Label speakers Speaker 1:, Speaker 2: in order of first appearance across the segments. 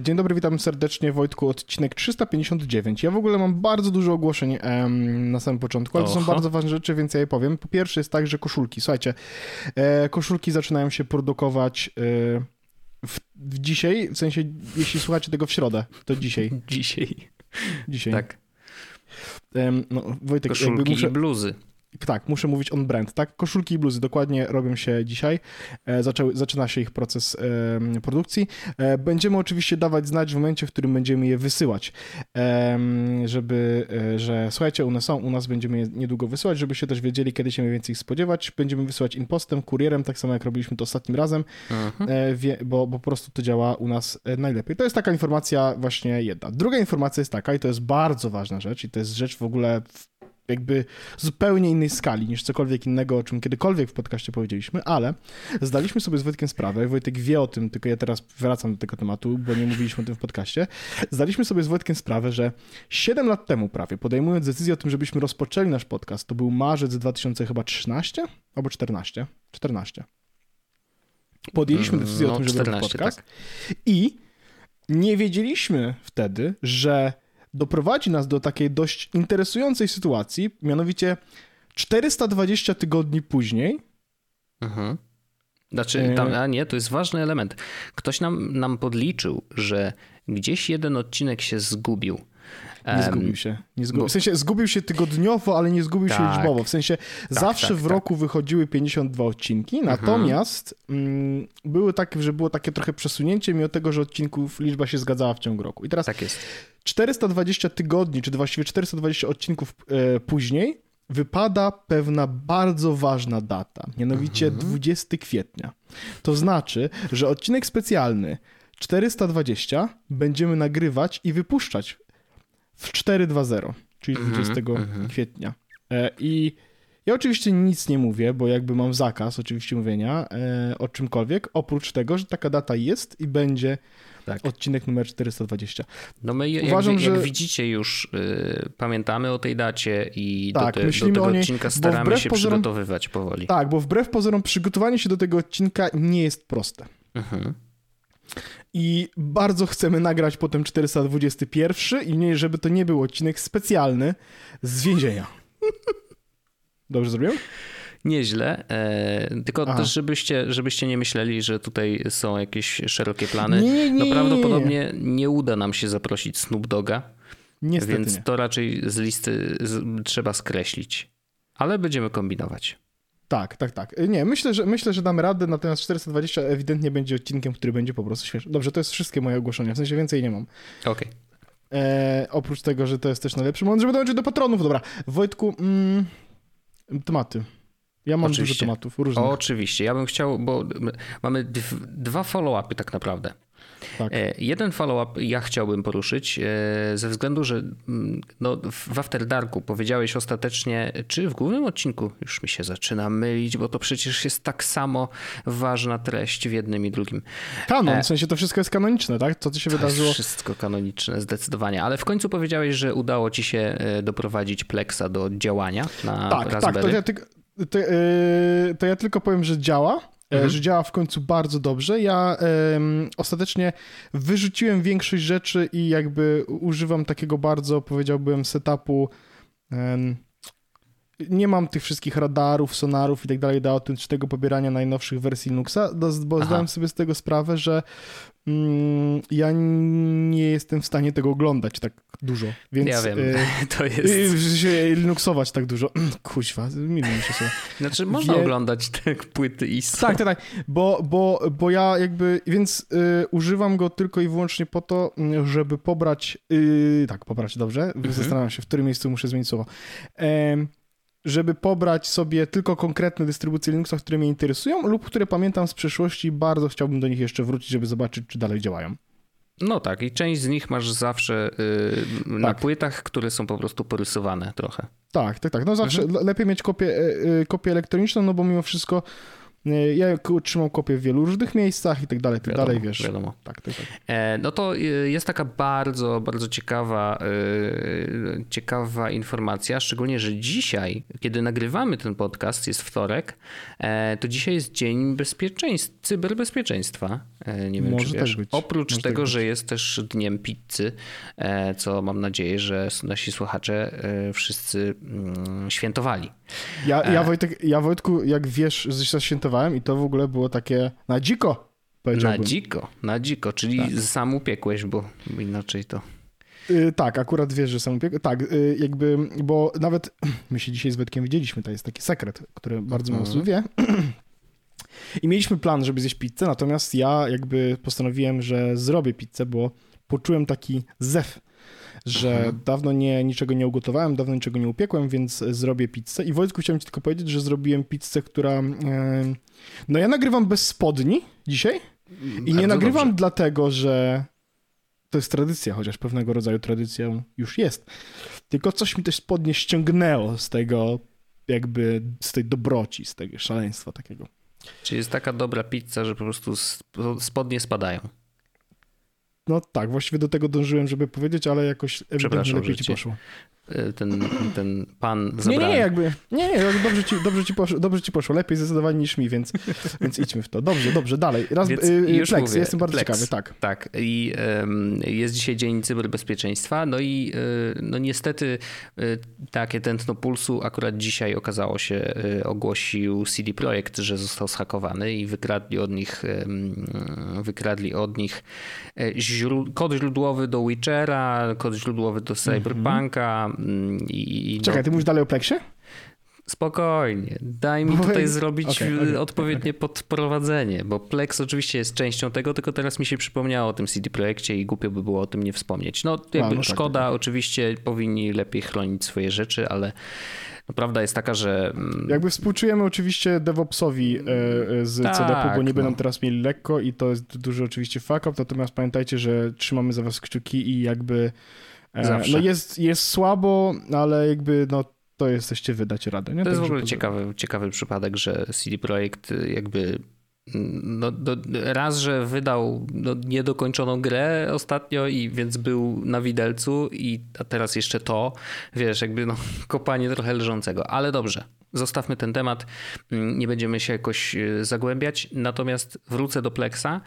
Speaker 1: Dzień dobry, witam serdecznie Wojtku, odcinek 359. Ja w ogóle mam bardzo dużo ogłoszeń em, na samym początku, ale to są
Speaker 2: Oho.
Speaker 1: bardzo ważne rzeczy, więc ja je powiem. Po pierwsze jest tak, że koszulki, słuchajcie, e, koszulki zaczynają się produkować e, w, w dzisiaj, w sensie jeśli słuchacie tego w środę, to dzisiaj.
Speaker 2: Dzisiaj.
Speaker 1: dzisiaj.
Speaker 2: Tak.
Speaker 1: Em, no, Wojtek,
Speaker 2: Koszulki
Speaker 1: muszę...
Speaker 2: i bluzy.
Speaker 1: Tak, muszę mówić on brand, tak? Koszulki i bluzy dokładnie robią się dzisiaj. E, zaczęły, zaczyna się ich proces produkcji. E, będziemy oczywiście dawać znać w momencie, w którym będziemy je wysyłać, żeby, e, że słuchajcie, one są, u nas będziemy je niedługo wysyłać, żebyście też wiedzieli, kiedy się mniej więcej ich spodziewać. Będziemy wysyłać impostem, kurierem, tak samo jak robiliśmy to ostatnim razem,
Speaker 2: Mhm.
Speaker 1: bo, bo po prostu to działa u nas najlepiej. To jest taka informacja właśnie jedna. Druga informacja jest taka, i to jest bardzo ważna rzecz, i to jest rzecz w ogóle jakby zupełnie innej skali niż cokolwiek innego, o czym kiedykolwiek w podcaście powiedzieliśmy, ale zdaliśmy sobie z Wojtkiem sprawę, Wojtek wie o tym, tylko ja teraz wracam do tego tematu, bo nie mówiliśmy o tym w podcaście, zdaliśmy sobie z Wojtkiem sprawę, że 7 lat temu prawie, podejmując decyzję o tym, żebyśmy rozpoczęli nasz podcast, to był marzec 2013 albo 14? 14. Podjęliśmy decyzję o
Speaker 2: No,
Speaker 1: tym, żeby robić
Speaker 2: 14,
Speaker 1: podcast i nie wiedzieliśmy wtedy, że doprowadzi nas do takiej dość interesującej sytuacji, mianowicie 420 tygodni później.
Speaker 2: Mhm. Znaczy,
Speaker 1: E-
Speaker 2: tam, a nie, to jest ważny element. Ktoś nam, nam podliczył, że gdzieś jeden odcinek się zgubił.
Speaker 1: Nie zgubił się. Nie zgubił.
Speaker 2: bo-
Speaker 1: W sensie zgubił się tygodniowo, ale nie zgubił się
Speaker 2: Tak.
Speaker 1: liczbowo. W sensie zawsze
Speaker 2: tak,
Speaker 1: w
Speaker 2: tak.
Speaker 1: roku wychodziły 52 odcinki, natomiast mm, były takie, że było takie trochę przesunięcie, mimo tego, że odcinków liczba się zgadzała w ciągu roku. I teraz
Speaker 2: Tak jest.
Speaker 1: 420 tygodni, czy właściwie 420 odcinków e, później, wypada pewna bardzo ważna data, mianowicie 20 kwietnia. To znaczy, że odcinek specjalny 420 będziemy nagrywać i wypuszczać w 4.2.0, czyli 20 kwietnia. E, I ja oczywiście nic nie mówię, bo jakby mam zakaz oczywiście mówienia e, o czymkolwiek, oprócz tego, że taka data jest i będzie
Speaker 2: Tak.
Speaker 1: odcinek numer 420.
Speaker 2: No my, jak,
Speaker 1: Uważam,
Speaker 2: jak
Speaker 1: że-
Speaker 2: widzicie już, y, pamiętamy o tej dacie i
Speaker 1: Tak,
Speaker 2: do, te,
Speaker 1: myślimy
Speaker 2: do tego
Speaker 1: niej,
Speaker 2: odcinka staramy się
Speaker 1: pozorom-
Speaker 2: przygotowywać powoli.
Speaker 1: Tak, bo wbrew pozorom przygotowanie się do tego odcinka nie jest proste.
Speaker 2: Mhm.
Speaker 1: I bardzo chcemy nagrać potem 421 i nie, żeby to nie był odcinek specjalny z więzienia. Dobrze zrobiłem?
Speaker 2: Nieźle, e, tylko
Speaker 1: Aha.
Speaker 2: też żebyście, żebyście nie myśleli, że tutaj są jakieś szerokie plany.
Speaker 1: Nie, nie,
Speaker 2: no
Speaker 1: nie,
Speaker 2: prawdopodobnie nie uda nam się zaprosić Snoop Doga,
Speaker 1: Niestety
Speaker 2: więc
Speaker 1: nie.
Speaker 2: to raczej z listy z, trzeba skreślić. Ale będziemy kombinować.
Speaker 1: Tak, tak, tak. Nie, myślę, że myślę, że damy radę, natomiast 420 ewidentnie będzie odcinkiem, który będzie po prostu świeższy. Dobrze, to jest wszystkie moje ogłoszenia, w sensie więcej nie mam.
Speaker 2: Okej.
Speaker 1: E, oprócz tego, że to jest też najlepszy moment, żeby dołączyć do patronów. Dobra, Wojtku, mm, tematy. Ja mam
Speaker 2: Oczywiście.
Speaker 1: dużo tematów różnych.
Speaker 2: Oczywiście. Ja bym chciał, bo mamy dw, dwa follow-upy tak naprawdę.
Speaker 1: Tak.
Speaker 2: E, Jeden follow-up ja chciałbym poruszyć e, ze względu, że no, w After Darku powiedziałeś ostatecznie, czy w głównym odcinku, już mi się zaczyna mylić, bo to przecież jest tak samo ważna treść w jednym i drugim.
Speaker 1: Kanon,
Speaker 2: e,
Speaker 1: w sensie to wszystko jest kanoniczne, tak? Co się
Speaker 2: To
Speaker 1: wydarzyło.
Speaker 2: wszystko kanoniczne, zdecydowanie. Ale w końcu powiedziałeś, że udało ci się doprowadzić Plexa do działania na
Speaker 1: Tak, tak,
Speaker 2: Raspberry.
Speaker 1: to ja, tylko, to, yy, to ja tylko powiem, że działa, e,
Speaker 2: Mhm.
Speaker 1: że działa w końcu bardzo dobrze. Ja ostatecznie wyrzuciłem większość rzeczy i jakby używam takiego bardzo, powiedziałbym, setupu. em, nie mam tych wszystkich radarów, sonarów i tak dalej do autentycznego pobierania najnowszych wersji Linuxa, bo
Speaker 2: Aha.
Speaker 1: zdałem sobie z tego sprawę, że mm, ja nie jestem w stanie tego oglądać tak dużo. Więc,
Speaker 2: ja wiem,
Speaker 1: e,
Speaker 2: to
Speaker 1: Y,
Speaker 2: jest...
Speaker 1: sensie Linuxować tak dużo. Kuźwa, minął mi się sobie.
Speaker 2: Znaczy można
Speaker 1: wie-
Speaker 2: oglądać te płyty i.
Speaker 1: Tak, tak, tak, bo, bo, bo ja jakby, więc y, używam go tylko i wyłącznie po to, mm, żeby pobrać, y, tak, pobrać, dobrze, zastanawiam się, w którym miejscu muszę zmienić słowo, Em, żeby pobrać sobie tylko konkretne dystrybucje Linuxa, które mnie interesują lub które pamiętam z przeszłości, bardzo chciałbym do nich jeszcze wrócić, żeby zobaczyć, czy dalej działają.
Speaker 2: No tak, i część z nich masz zawsze y, na
Speaker 1: Tak.
Speaker 2: płytach, które są po prostu porysowane trochę.
Speaker 1: Tak, tak, tak. No zawsze
Speaker 2: Mhm.
Speaker 1: le- lepiej mieć kopię, e, kopię elektroniczną, no bo mimo wszystko ja k- trzymam kopię w wielu różnych miejscach i tak dalej, tak
Speaker 2: Wiadomo,
Speaker 1: dalej, wiesz.
Speaker 2: Wiadomo.
Speaker 1: Tak, tak, tak.
Speaker 2: E, No to y, jest taka bardzo, bardzo ciekawa ciekawa informacja, szczególnie, że dzisiaj, kiedy nagrywamy ten podcast, jest wtorek, e, to dzisiaj jest Dzień Bezpieczeństwa, Cyberbezpieczeństwa. E, nie wiem, Może czy wiesz. Tak być. Oprócz Może tak tego, że jest też Dniem Pizzy, co mam nadzieję, że nasi słuchacze wszyscy mm, świętowali.
Speaker 1: Ja, ja, Wojtek, ja Wojtku, jak wiesz, że i to w ogóle było takie na dziko.
Speaker 2: Na dziko, na dziko, czyli tak. sam upiekłeś, bo inaczej to...
Speaker 1: Yy, tak, akurat wiesz, że sam upiekłeś. Tak, yy, jakby, bo nawet my się dzisiaj z Wojtkiem widzieliśmy, to jest taki sekret, który bardzo mało osób wie. I mieliśmy plan, żeby zjeść pizzę, natomiast ja jakby postanowiłem, że zrobię pizzę, bo poczułem taki zew, że mhm. dawno nie, niczego nie ugotowałem, dawno niczego nie upiekłem, więc zrobię pizzę. I Wojtku chciałem ci tylko powiedzieć, że zrobiłem pizzę, która... No ja nagrywam bez spodni dzisiaj, i nie nagrywam dobrze. dlatego, że to jest tradycja, chociaż pewnego rodzaju tradycją już jest. Tylko coś mi też spodnie ściągnęło z tego, jakby z tej dobroci, z tego szaleństwa takiego.
Speaker 2: Czyli jest taka dobra pizza, że po prostu spodnie spadają.
Speaker 1: No tak, właściwie do tego dążyłem, żeby powiedzieć, ale jakoś ewidentnie lepiej ci poszło.
Speaker 2: E, ten, ten pan
Speaker 1: zabrał. Nie, nie, jakby, nie, nie, dobrze ci, dobrze ci, poszło, dobrze ci poszło, lepiej zdecydowanie niż mi, więc, więc idźmy w to. Dobrze, dobrze, dalej. Raz, więc y, już Plex, mówię, jestem bardzo Plex, ciekawy, tak.
Speaker 2: Tak, i um, jest dzisiaj Dzień Cyberbezpieczeństwa, no i y, no niestety y, takie tętno pulsu akurat dzisiaj okazało się, y, ogłosił CD Projekt, że został zhakowany i wykradli od nich, wykradli od nich źród, kod źródłowy do Witchera, kod źródłowy do mhm. Cyberpunka, Mm, I,
Speaker 1: Czekaj, no, ty mówisz dalej o Plexie?
Speaker 2: Spokojnie, daj mi tutaj zrobić okay, okay, odpowiednie okay. podprowadzenie, bo Plex oczywiście jest częścią tego, tylko teraz mi się przypomniało o tym CD Projekcie i głupio by było o tym nie wspomnieć. No, jakby A, no tak, szkoda, tak, tak. oczywiście powinni lepiej chronić swoje rzeczy, ale no, prawda jest taka, że...
Speaker 1: Mm, jakby współczujemy oczywiście DevOpsowi e, e, z tak, CDP, bo niby no. nam teraz mieli lekko i to jest duży oczywiście fuck up, natomiast pamiętajcie, że trzymamy za was kciuki i jakby E, Zawsze. No jest, jest słabo, ale jakby no to jesteście wydać radę. Nie?
Speaker 2: To jest w ogóle ciekawy, ciekawy przypadek, że CD Projekt jakby no, no, raz, że wydał no, niedokończoną grę ostatnio i więc był na widelcu i a teraz jeszcze to, wiesz, jakby no, kopanie trochę leżącego, ale dobrze. Zostawmy ten temat, mm, nie będziemy się jakoś e, zagłębiać, natomiast wrócę do Plexa,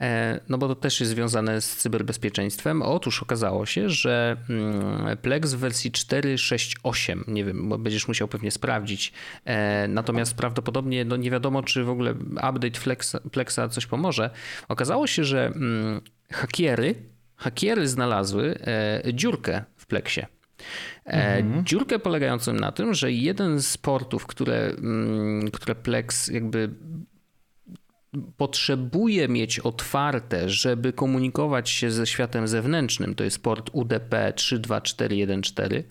Speaker 2: e, no bo to też jest związane z cyberbezpieczeństwem. Otóż okazało się, że mm, Plex w wersji 4.6.8, nie wiem, będziesz musiał pewnie sprawdzić, e, natomiast prawdopodobnie no nie wiadomo, czy w ogóle update Plexa, Plexa coś pomoże. Okazało się, że mm, hakiery, hakiery znalazły dziurkę w Plexie. E, mhm. Dziurkę polegającą na tym, że jeden z portów, które, mm, które Plex jakby potrzebuje mieć otwarte, żeby komunikować się ze światem zewnętrznym, to jest port UDP 32414.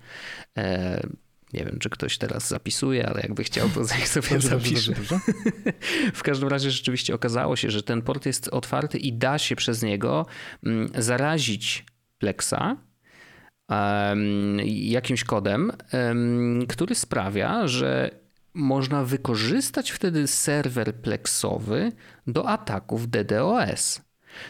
Speaker 2: E, nie wiem, czy ktoś teraz zapisuje, ale jakby chciał, to niech sobie zapisze. w każdym razie rzeczywiście okazało się, że ten port jest otwarty i da się przez niego mm, zarazić Plexa jakimś kodem, który sprawia, że można wykorzystać wtedy serwer plexowy do ataków DDoS.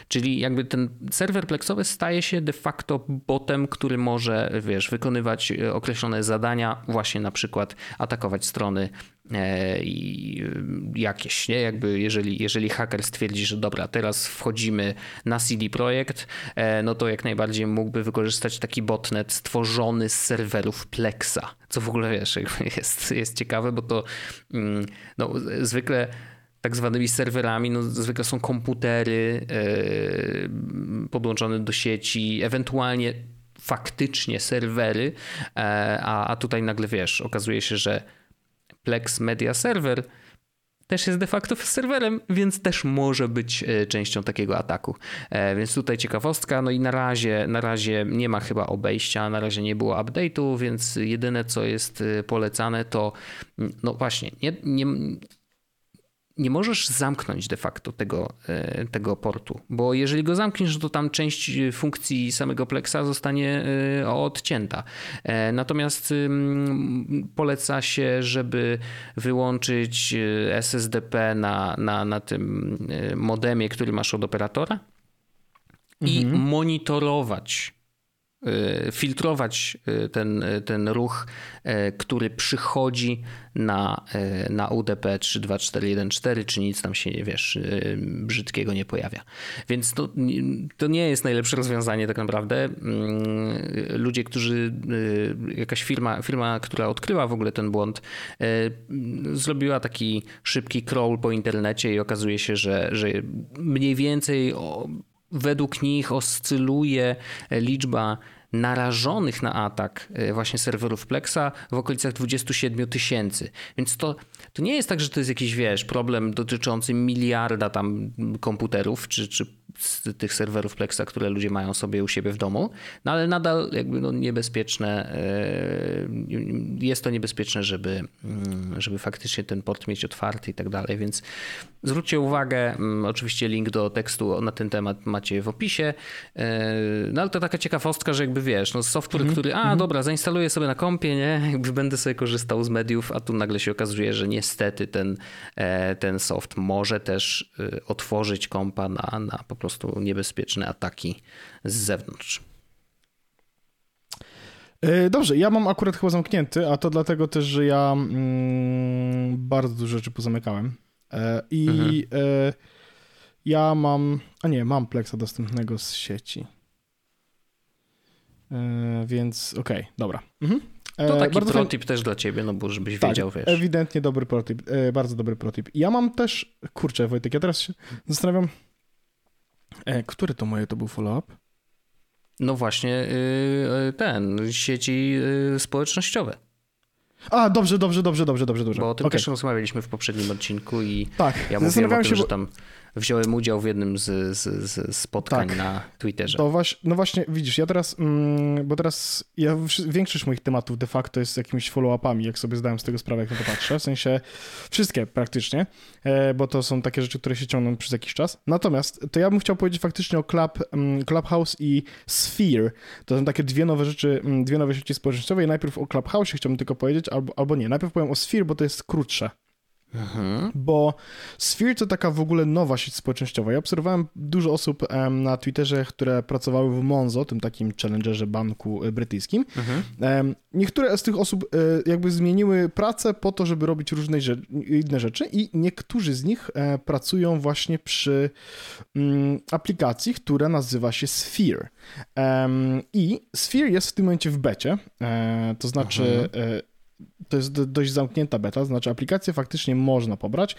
Speaker 2: Czyli jakby ten serwer plexowy staje się de facto botem, który może, wiesz, wykonywać e, określone zadania, właśnie na przykład atakować strony e, jakieś, nie? Jakby jeżeli, jeżeli haker stwierdzi, że dobra, teraz wchodzimy na CD Projekt, e, no to jak najbardziej mógłby wykorzystać taki botnet stworzony z serwerów Plexa, co w ogóle, wiesz, jest, jest ciekawe, bo to mm, no, zwykle tak zwanymi serwerami, no zwykle są komputery yy, podłączone do sieci, ewentualnie faktycznie serwery, e, a, a tutaj nagle wiesz, okazuje się, że Plex Media Server też jest de facto serwerem, więc też może być e, częścią takiego ataku. E, więc tutaj ciekawostka, no i na razie, na razie nie ma chyba obejścia, na razie nie było update'u, więc jedyne co jest polecane to, no właśnie, nie, nie nie możesz zamknąć de facto tego, e, tego portu, bo jeżeli go zamkniesz, to tam część funkcji samego Plexa zostanie e, odcięta. E, natomiast poleca się, żeby wyłączyć SSDP na, na, na tym modemie, który masz od operatora i mhm. monitorować filtrować y, ten, ten ruch, który przychodzi na, na UDP 32414, czy nic tam się, wiesz, brzydkiego nie pojawia. Więc to, to nie jest najlepsze rozwiązanie tak naprawdę. Mm, ludzie, którzy, jakaś firma, firma, która odkryła w ogóle ten błąd, zrobiła taki szybki crawl po internecie i okazuje się, że, że mniej więcej według nich oscyluje liczba narażonych na atak e, właśnie serwerów Plexa w okolicach 27 tysięcy. Więc to, to nie jest tak, że to jest jakiś, wiesz, problem dotyczący miliarda tam komputerów czy, czy tych serwerów Plexa, które ludzie mają sobie u siebie w domu, no ale nadal jakby no niebezpieczne, e, jest to niebezpieczne, żeby, mm, żeby faktycznie ten port mieć otwarty i tak dalej, więc zwróćcie uwagę, mm, oczywiście link do tekstu na ten temat macie w opisie, e, no ale to taka ciekawostka, że jakby wiesz, no software, mm -hmm. który, a mm -hmm. dobra, zainstaluję sobie na kompie, nie, jakby będę sobie korzystał z mediów, a tu nagle się okazuje, że niestety ten, e, ten soft może też otworzyć kompa na, na po prostu niebezpieczne ataki z zewnątrz.
Speaker 1: E, dobrze, ja mam akurat chyba zamknięty, a to dlatego też, że ja mm, bardzo dużo rzeczy pozamykałem. E, I mhm. e, ja mam, a nie, mam Plexa dostępnego z sieci. E, więc okej, okay, dobra. Mhm.
Speaker 2: To taki bardzo protip też dla ciebie, no bo żebyś tak, wiedział, wiesz.
Speaker 1: ewidentnie dobry protip, bardzo dobry protip. Ja mam też, kurczę Wojtek, ja teraz się zastanawiam, E, który to moje to był follow-up?
Speaker 2: No właśnie y, y, ten, sieci y, społecznościowe.
Speaker 1: A, dobrze, dobrze, dobrze, dobrze, dobrze. dobrze.
Speaker 2: Bo o tym okay. też rozmawialiśmy w poprzednim odcinku i tak, ja mówiłem o tym, się, że tam wziąłem udział w jednym z, z, z spotkań tak. na Twitterze.
Speaker 1: To właśnie, no właśnie, widzisz, ja teraz, mm, bo teraz ja, większość moich tematów de facto jest jakimiś follow-upami, jak sobie zdałem z tego sprawę, jak na to patrzę, w sensie wszystkie praktycznie, e, bo to są takie rzeczy, które się ciągną przez jakiś czas. Natomiast to ja bym chciał powiedzieć faktycznie o Club, mm, Clubhouse i Sphere. To są takie dwie nowe rzeczy, mm, dwie nowe sieci społecznościowe i najpierw o Clubhouse chciałbym tylko powiedzieć, albo, albo nie, najpierw powiem o Sphere, bo to jest krótsze. Mhm. Bo Sphere to taka w ogóle nowa sieć społecznościowa. Ja obserwowałem dużo osób na Twitterze, które pracowały w Monzo, tym takim challengerze banku e, brytyjskim. Mhm. Niektóre z tych osób e, jakby zmieniły pracę po to, żeby robić różne inne rzeczy i niektórzy z nich e, pracują właśnie przy mm, aplikacji, która nazywa się Sphere. I Sphere jest w tym momencie w becie, to znaczy mhm to jest dość zamknięta beta, znaczy aplikację faktycznie można pobrać.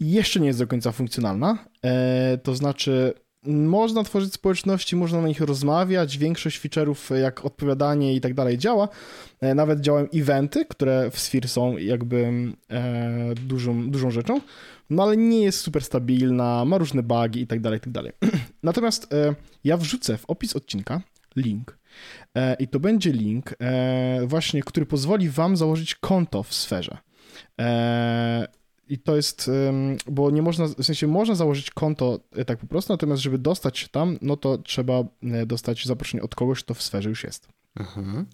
Speaker 1: Jeszcze nie jest do końca funkcjonalna, e, to znaczy można tworzyć społeczności, można na nich rozmawiać, większość feature'ów jak odpowiadanie i tak dalej działa. E, nawet działają eventy, które w Sphere są jakby e, dużą, dużą rzeczą, no ale nie jest super stabilna, ma różne bugi i tak dalej, i tak dalej. Natomiast ja wrzucę w opis odcinka link E, I to będzie link e, właśnie, który pozwoli wam założyć konto w sferze. E, I to jest, bo nie można, w sensie można założyć konto tak po prostu, natomiast żeby dostać się tam, no to trzeba dostać zaproszenie od kogoś, kto w sferze już jest. Mhm.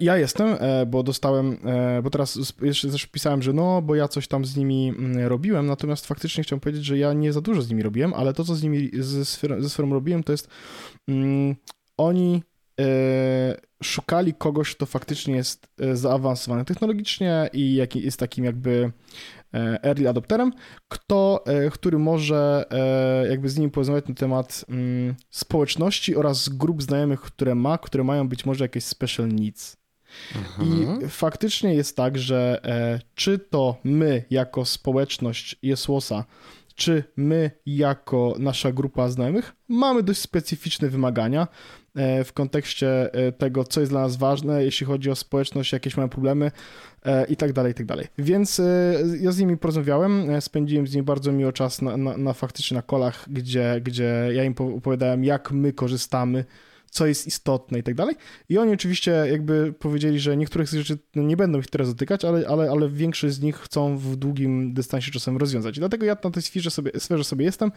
Speaker 1: Ja jestem, bo dostałem, bo teraz jeszcze też pisałem, że no, bo ja coś tam z nimi mm, robiłem, natomiast faktycznie chciałem powiedzieć, że ja nie za dużo z nimi robiłem, ale to, co z nimi, ze sferą, ze sferą robiłem, to jest mm, oni E, szukali kogoś, kto faktycznie jest e, zaawansowany technologicznie i jest takim jakby e, early adopterem, kto, który może jakby z nimi porozmawiać na temat mm, społeczności oraz grup znajomych, które ma, które mają być może jakieś special needs. I mhm. faktycznie jest tak, że czy to my jako społeczność Jesłosa czy my jako nasza grupa znajomych mamy dość specyficzne wymagania e, w kontekście e, tego, co jest dla nas ważne, jeśli chodzi o społeczność, jakieś mamy problemy e, i tak dalej, i tak dalej. Więc ja z nimi porozmawiałem, spędziłem z nimi bardzo miło czas na, na, na faktycznie na kolach, gdzie, gdzie ja im opowiadałem, jak my korzystamy co jest istotne i tak dalej. I oni oczywiście jakby powiedzieli, że niektórych z rzeczy no, nie będą ich teraz dotykać, ale, ale, ale większość z nich chcą w długim dystansie czasem rozwiązać. I dlatego ja na tej sferze sobie, sferze sobie jestem.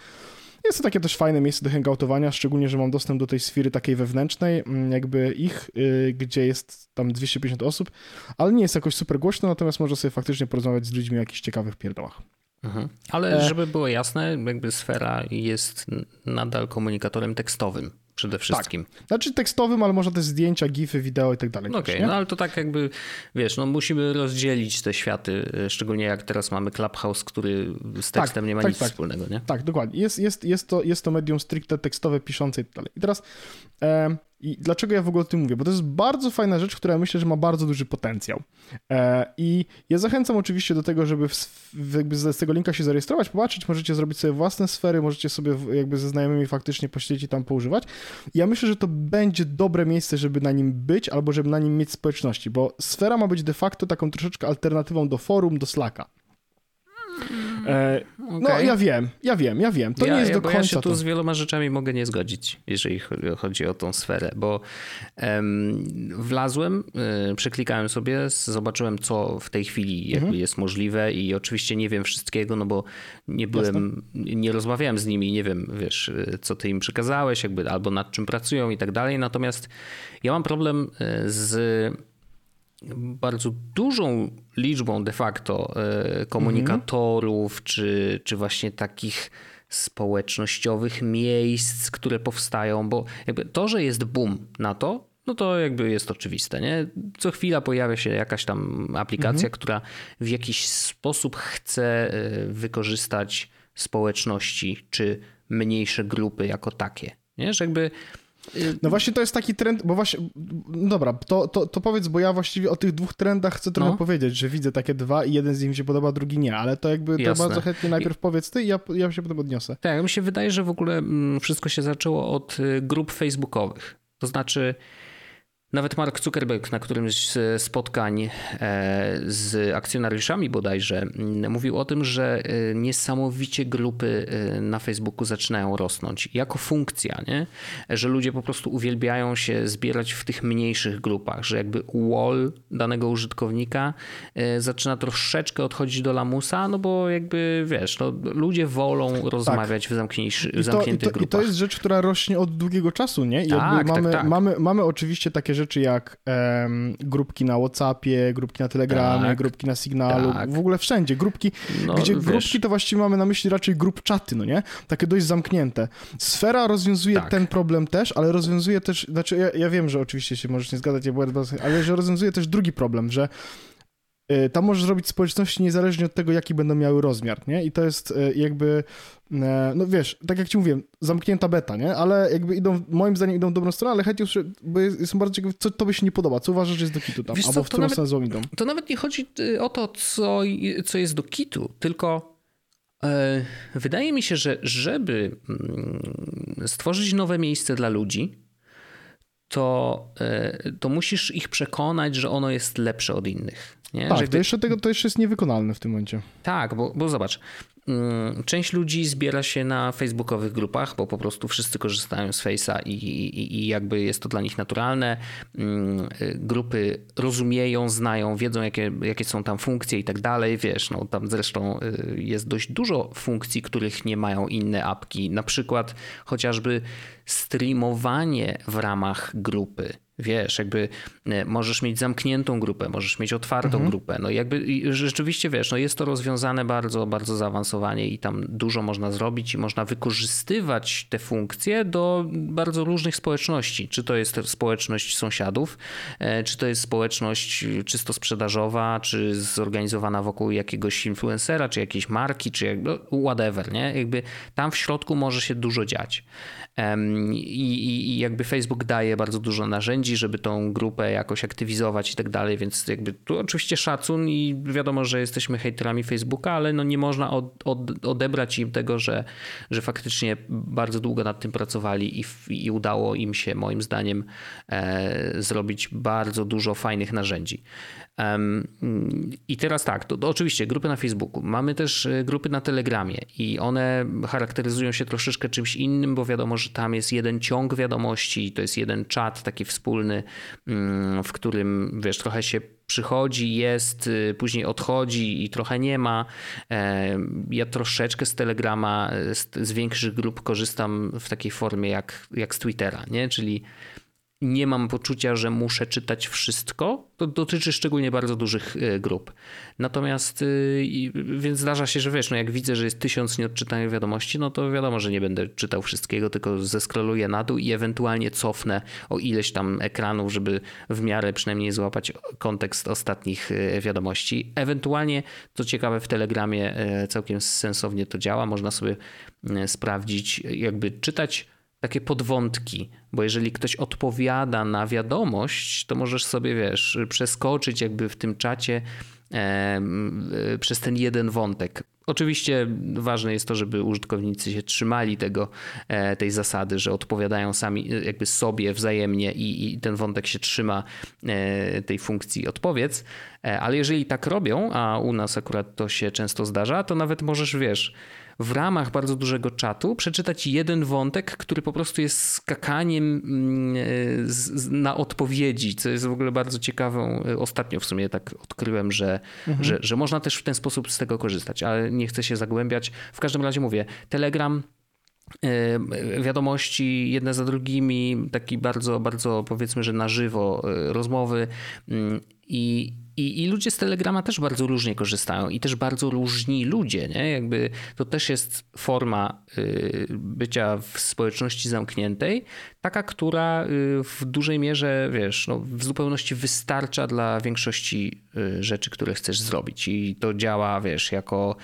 Speaker 1: Jest to takie też fajne miejsce do hangoutowania, szczególnie, że mam dostęp do tej sfery takiej wewnętrznej, mm, jakby ich, yy, gdzie jest tam 250 osób, ale nie jest jakoś super głośno, natomiast można sobie faktycznie porozmawiać z ludźmi o jakichś ciekawych pierdołach.
Speaker 2: Mhm. Ale e... żeby było jasne, jakby sfera jest nadal komunikatorem tekstowym. Przede wszystkim.
Speaker 1: Tak. Znaczy tekstowym, ale można też zdjęcia, gify, wideo i tak dalej.
Speaker 2: Okej, okay, no ale to tak jakby, wiesz, no musimy rozdzielić te światy, e, szczególnie jak teraz mamy Clubhouse, który z tak, tekstem tak, nie ma tak, nic tak. wspólnego, nie?
Speaker 1: Tak, dokładnie. Jest, jest, jest, to, jest to medium stricte tekstowe, piszące i tak dalej. I teraz e, i dlaczego ja w ogóle o tym mówię? Bo to jest bardzo fajna rzecz, która myślę, że ma bardzo duży potencjał. E, I ja zachęcam oczywiście do tego, żeby jakby z tego linka się zarejestrować, popatrzeć, możecie zrobić sobie własne sfery, możecie sobie jakby ze znajomymi faktycznie posiedzieć i tam poużywać. Ja myślę, że to będzie dobre miejsce, żeby na nim być albo żeby na nim mieć społeczności, bo sfera ma być de facto taką troszeczkę alternatywą do forum, do Slacka. E, okay. No ja wiem, ja wiem, ja wiem. To ja, nie jest
Speaker 2: ja,
Speaker 1: do końca.
Speaker 2: Ja się tu
Speaker 1: to...
Speaker 2: z wieloma rzeczami mogę nie zgodzić, jeżeli chodzi o tą sferę, bo wlazłem, y, przeklikałem sobie, zobaczyłem co w tej chwili jakby mhm. jest możliwe i oczywiście nie wiem wszystkiego, no bo nie byłem, Jasne. nie rozmawiałem z nimi, nie wiem, wiesz, y, co ty im przekazałeś, jakby albo nad czym pracują i tak dalej. Natomiast ja mam problem z bardzo dużą liczbą de facto e, komunikatorów, mhm. czy, czy właśnie takich społecznościowych miejsc, które powstają, bo to, że jest boom na to, no to jakby jest oczywiste, nie? Co chwila pojawia się jakaś tam aplikacja, mhm. która w jakiś sposób chce e, wykorzystać społeczności czy mniejsze grupy jako takie, nie? Że jakby
Speaker 1: no właśnie to jest taki trend, bo właśnie, dobra, to, to, to powiedz, bo ja właściwie o tych dwóch trendach chcę trochę no. powiedzieć, że widzę takie dwa i jeden z nich mi się podoba, drugi nie, ale to jakby Jasne. to bardzo chętnie najpierw powiedz ty i ja, ja się potem odniosę.
Speaker 2: Tak, mi się wydaje, że w ogóle mm, wszystko się zaczęło od y, grup facebookowych. To znaczy nawet Mark Zuckerberg na którymś z spotkań e, z akcjonariuszami bodajże mm, mówił o tym, że e, niesamowicie grupy e, na Facebooku zaczynają rosnąć jako funkcja, nie? że ludzie po prostu uwielbiają się zbierać w tych mniejszych grupach, że jakby wall danego użytkownika zaczyna troszeczkę odchodzić do lamusa, no bo jakby wiesz, no, ludzie wolą rozmawiać tak. w, zamkniętych I to, i to, grupach.
Speaker 1: I to jest rzecz, która rośnie od długiego czasu, nie? I tak, mamy, tak, tak. Mamy, mamy oczywiście takie rzeczy jak um, grupki na Whatsappie, grupki na Telegramie, tak, grupki na Signalu, tak. w ogóle wszędzie. Grupki, no, gdzie wiesz. grupki to właściwie mamy na myśli raczej grup czaty, no nie? Takie dość zamknięte. Sfera rozwiązuje tak. ten problem też, ale rozwiązuje też, znaczy ja, ja wiem, że oczywiście się możesz nie zgadzać, ale że rozwiązuje też drugi problem, że tam możesz zrobić społeczności niezależnie od tego, jaki będą miały rozmiar, nie? I to jest y, jakby, y, no wiesz, tak jak ci mówiłem, zamknięta beta, nie? Ale jakby idą, moim zdaniem idą w dobrą stronę, ale chętnie bo jestem bardzo ciekawy, co tobie się nie podoba, co uważasz, że jest do kitu tam, wiesz albo co, w którą nawet, stronę idą.
Speaker 2: To nawet nie chodzi o to, co, co jest do kitu, tylko e, wydaje mi się, że żeby mm, stworzyć nowe miejsce dla ludzi, to, e, to musisz ich przekonać, że ono jest lepsze od innych. Nie?
Speaker 1: Tak, to, jeszcze tego, to jeszcze jest niewykonalne w tym momencie.
Speaker 2: Tak, bo, bo zobacz, mm, część ludzi zbiera się na facebookowych grupach, bo po prostu wszyscy korzystają z Face'a i, i, i, jakby jest to dla nich naturalne. Mm, grupy rozumieją, znają, wiedzą jakie, jakie są tam funkcje i tak dalej. Wiesz, no tam zresztą y, jest dość dużo funkcji, których nie mają inne apki. Na przykład chociażby streamowanie w ramach grupy Wiesz, jakby e, możesz mieć zamkniętą grupę, możesz mieć otwartą mhm. grupę. No jakby rzeczywiście wiesz, no jest to rozwiązane bardzo, bardzo zaawansowanie i tam dużo można zrobić i można wykorzystywać te funkcje do bardzo różnych społeczności. Czy to jest społeczność sąsiadów, e, czy to jest społeczność czysto sprzedażowa, czy zorganizowana wokół jakiegoś influencera, czy jakiejś marki, czy jakby, whatever, nie? Jakby tam w środku może się dużo dziać. I, I, jakby Facebook daje bardzo dużo narzędzi, żeby tą grupę jakoś aktywizować i tak dalej, więc jakby tu oczywiście szacun i wiadomo, że jesteśmy hejterami Facebooka, ale no nie można od, od, odebrać im tego, że, że faktycznie bardzo długo nad tym pracowali i, i udało im się moim zdaniem e, zrobić bardzo dużo fajnych narzędzi. I teraz tak, to, to, oczywiście grupy na Facebooku. Mamy też e, grupy na Telegramie i one charakteryzują się troszeczkę czymś innym, bo wiadomo, że tam jest jeden ciąg wiadomości, to jest jeden czat taki wspólny, mm, w którym wiesz, trochę się przychodzi, jest, y, później odchodzi i trochę nie ma. Ja troszeczkę z Telegrama, z większych grup korzystam w takiej formie jak, jak z Twittera, nie? czyli nie mam poczucia, że muszę czytać wszystko. To dotyczy szczególnie bardzo dużych e, grup. Natomiast, y, więc zdarza się, że wiesz, no jak widzę, że jest tysiąc nieodczytanych wiadomości, no to wiadomo, że nie będę czytał wszystkiego, tylko zeskroluję na dół i ewentualnie cofnę o ileś tam ekranów, żeby w miarę przynajmniej złapać kontekst ostatnich e, wiadomości. Ewentualnie, co ciekawe, w Telegramie całkiem sensownie to działa. Można sobie sprawdzić, jakby czytać takie podwątki, bo jeżeli ktoś odpowiada na wiadomość, to możesz sobie, wiesz, przeskoczyć jakby w tym czacie e, przez ten jeden wątek. Oczywiście ważne jest to, żeby użytkownicy się trzymali tego, e, tej zasady, że odpowiadają sami jakby sobie wzajemnie i, i ten wątek się trzyma e, tej funkcji odpowiedz, e, ale jeżeli tak robią, a u nas akurat to się często zdarza, to nawet możesz, wiesz, w ramach bardzo dużego czatu przeczytać jeden wątek, który po prostu jest skakaniem mm, e, na odpowiedzi, co jest w ogóle bardzo ciekawą. E, ostatnio w sumie tak odkryłem, że, mhm. że, że można też w ten sposób z tego korzystać, ale nie chcę się zagłębiać. W każdym razie mówię, Telegram e, wiadomości jedne za drugimi, taki bardzo, bardzo powiedzmy, że na żywo rozmowy mm, i i, I ludzie z Telegrama też bardzo różnie korzystają i też bardzo różni ludzie, nie? Jakby to też jest forma y, bycia w społeczności zamkniętej, taka, która y, w dużej mierze, wiesz, no, w zupełności wystarcza dla większości y, rzeczy, które chcesz zrobić. I to działa, wiesz, jako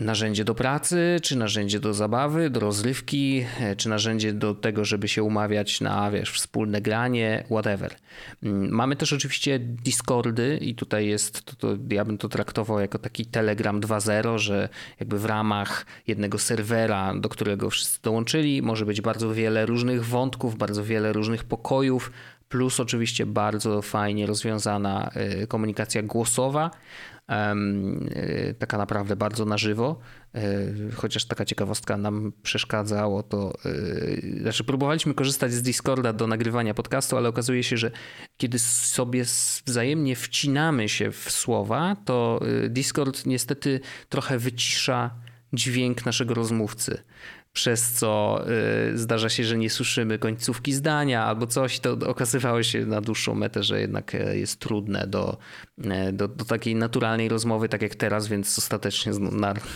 Speaker 2: narzędzie do pracy, czy narzędzie do zabawy, do rozrywki, e, czy narzędzie do tego, żeby się umawiać na, wiesz, wspólne granie, whatever. Mm, mamy też oczywiście Discordy i tutaj jest, to, to ja bym to traktował jako taki Telegram 2.0, że jakby w ramach jednego serwera, do którego wszyscy dołączyli, może być bardzo wiele różnych wątków, bardzo wiele różnych pokojów, plus oczywiście bardzo fajnie rozwiązana e, komunikacja głosowa, taka naprawdę bardzo na żywo. E, chociaż taka ciekawostka nam przeszkadzało, to e, znaczy próbowaliśmy korzystać z Discorda do nagrywania podcastu, ale okazuje się, że kiedy sobie wzajemnie wcinamy się w słowa, to Discord niestety trochę wycisza dźwięk naszego rozmówcy przez co y, zdarza się, że nie słyszymy końcówki zdania albo coś, to okazywało się na dłuższą metę, że jednak e, jest trudne do, e, do, do takiej naturalnej rozmowy, tak jak teraz, więc ostatecznie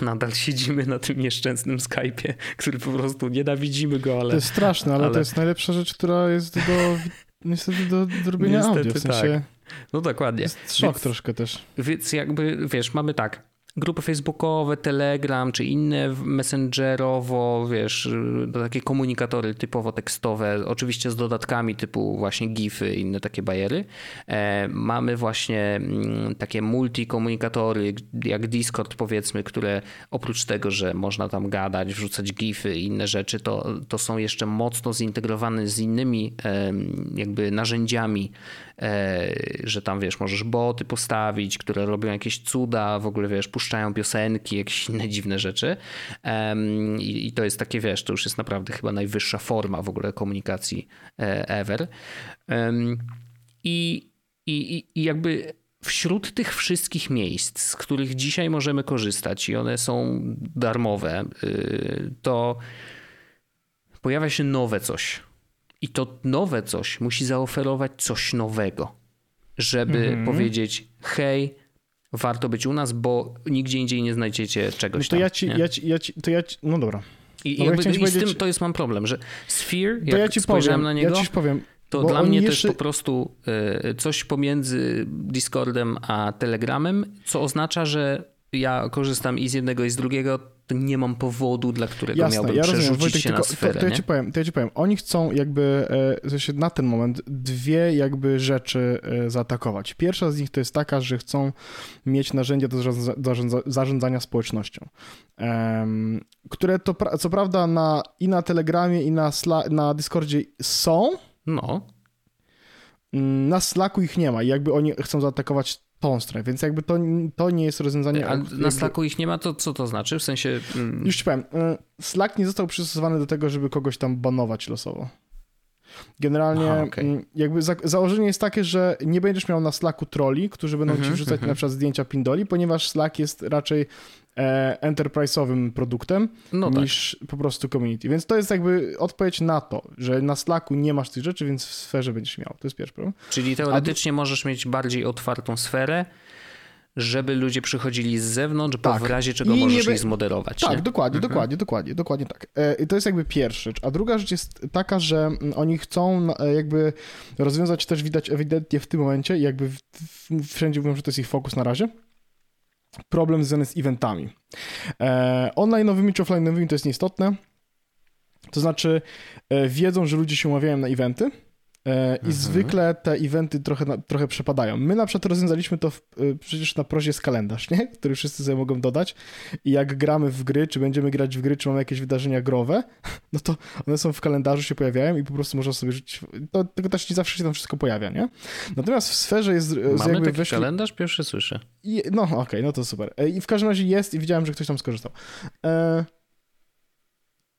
Speaker 2: nadal siedzimy na tym nieszczęsnym Skype'ie, który po prostu nienawidzimy go, ale...
Speaker 1: To jest straszne, ale, ale... to jest najlepsza rzecz, która jest do, niestety do, do robienia niestety audio, w sensie... Tak.
Speaker 2: No dokładnie.
Speaker 1: Jest szok więc, troszkę też.
Speaker 2: Więc jakby, wiesz, mamy tak, grupy facebookowe, Telegram czy inne messengerowo, wiesz, takie komunikatory typowo tekstowe, oczywiście z dodatkami typu właśnie GIFy inne takie bajery. E, mamy właśnie mm, takie multikomunikatory jak Discord powiedzmy, które oprócz tego, że można tam gadać, wrzucać GIFy i inne rzeczy, to, to są jeszcze mocno zintegrowane z innymi jakby narzędziami E, że tam wiesz, możesz boty postawić, które robią jakieś cuda, w ogóle wiesz, puszczają piosenki, jakieś inne dziwne rzeczy. I to jest takie, wiesz, to już jest naprawdę chyba najwyższa forma w ogóle komunikacji e, ever. I, i, i jakby wśród tych wszystkich miejsc, z których dzisiaj możemy korzystać i one są darmowe, y, to pojawia się nowe coś i to nowe coś musi zaoferować coś nowego, żeby mm -hmm. powiedzieć: hej, warto być u nas, bo nigdzie indziej nie znajdziecie czegoś no
Speaker 1: to
Speaker 2: tam.
Speaker 1: Ja ci, ja ci, ja ci, to ja ci, no dobra.
Speaker 2: I, no jakby, i z tym to jest mam problem, że Sphere, jak ja ci spojrzałem powiem, na niego,
Speaker 1: ja ci powiem,
Speaker 2: to dla mnie jeszcze... to jest po prostu e, coś pomiędzy Discordem a Telegramem, co oznacza, że ja korzystam i z jednego i z drugiego, nie mam powodu, dla którego Jasne, miałbym ja przerzucić rozumiem, Wojtek, się na sferę.
Speaker 1: To, to, ja ci powiem, to ja ci powiem, oni chcą jakby e, na ten moment dwie jakby rzeczy e, zaatakować. Pierwsza z nich to jest taka, że chcą mieć narzędzia do zarządza, zarządzania społecznością, które to co prawda na, i na Telegramie i na, na Discordzie są,
Speaker 2: no.
Speaker 1: Mm, na Slacku ich nie ma i jakby oni chcą zaatakować stronę, więc jakby to, to nie jest rozwiązanie.
Speaker 2: A na Slacku ich nie ma, to co to znaczy? W sensie...
Speaker 1: Mm, Już ci powiem, y, Slack nie został przystosowany do tego, żeby kogoś tam banować losowo. Generalnie
Speaker 2: Aha, okay.
Speaker 1: Mm, jakby za założenie jest takie, że nie będziesz miał na Slacku troli, którzy będą ci mhm, wrzucać mm -hmm. na przykład zdjęcia pindoli, ponieważ Slack jest raczej e, enterprise'owym produktem no tak. niż tak. po prostu community. Więc to jest jakby odpowiedź na to, że na Slacku nie masz tych rzeczy, więc w sferze będziesz miał. To jest pierwszy problem.
Speaker 2: Czyli teoretycznie A... możesz mieć bardziej otwartą sferę, żeby ludzie przychodzili z zewnątrz, tak. bo w razie czego I możesz be... ich zmoderować.
Speaker 1: Tak,
Speaker 2: nie?
Speaker 1: dokładnie, mhm. dokładnie, dokładnie, dokładnie tak. E, I to jest jakby pierwsza rzecz. A druga rzecz jest taka, że mm, oni chcą e, jakby rozwiązać też widać ewidentnie w tym momencie, jakby wszędzie mówią, że to jest ich fokus na razie, problem związany z eventami. E, online'owymi czy offline'owymi to jest nieistotne. To znaczy wiedzą, że ludzie się umawiają na eventy, I mhm. zwykle te eventy trochę, trochę przepadają. My na przykład rozwiązaliśmy to w, e, przecież na prozie z kalendarz, nie? który wszyscy sobie mogą dodać. I jak gramy w gry, czy będziemy grać w gry, czy mamy jakieś wydarzenia growe, no to one są w kalendarzu, się pojawiają i po prostu można sobie rzucić. To, tylko też nie zawsze się tam wszystko pojawia, nie? Natomiast w sferze jest.
Speaker 2: Mamy jakby taki weszli... kalendarz? Pierwszy słyszę.
Speaker 1: I, no, okej, okay, no to super. E, I w każdym razie jest i widziałem, że ktoś tam skorzystał. E...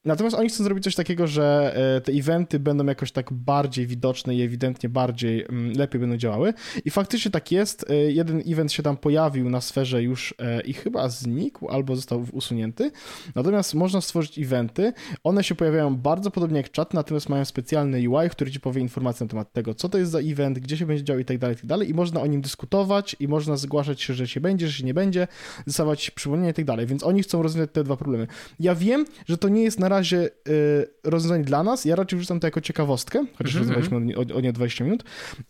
Speaker 1: Natomiast oni chcą zrobić coś takiego, że e, te eventy będą jakoś tak bardziej widoczne i ewidentnie bardziej, mm, lepiej będą działały. I faktycznie tak jest. E, jeden event się tam pojawił na sferze już e, i chyba znikł albo został usunięty. Natomiast można stworzyć eventy. One się pojawiają bardzo podobnie jak czat, natomiast mają specjalny UI, który ci powie informacje na temat tego, co to jest za event, gdzie się będzie działo i tak dalej, i tak dalej. I można o nim dyskutować i można zgłaszać się, że się będzie, że się nie będzie, dostawać przypomnienia i tak dalej. Więc oni chcą rozwiązać te dwa problemy. Ja wiem, że to nie jest na razie y, rozwiązań dla nas. Ja raczej wrzucam to jako ciekawostkę, chociaż mm -hmm. rozmawialiśmy o, o nie 20 minut,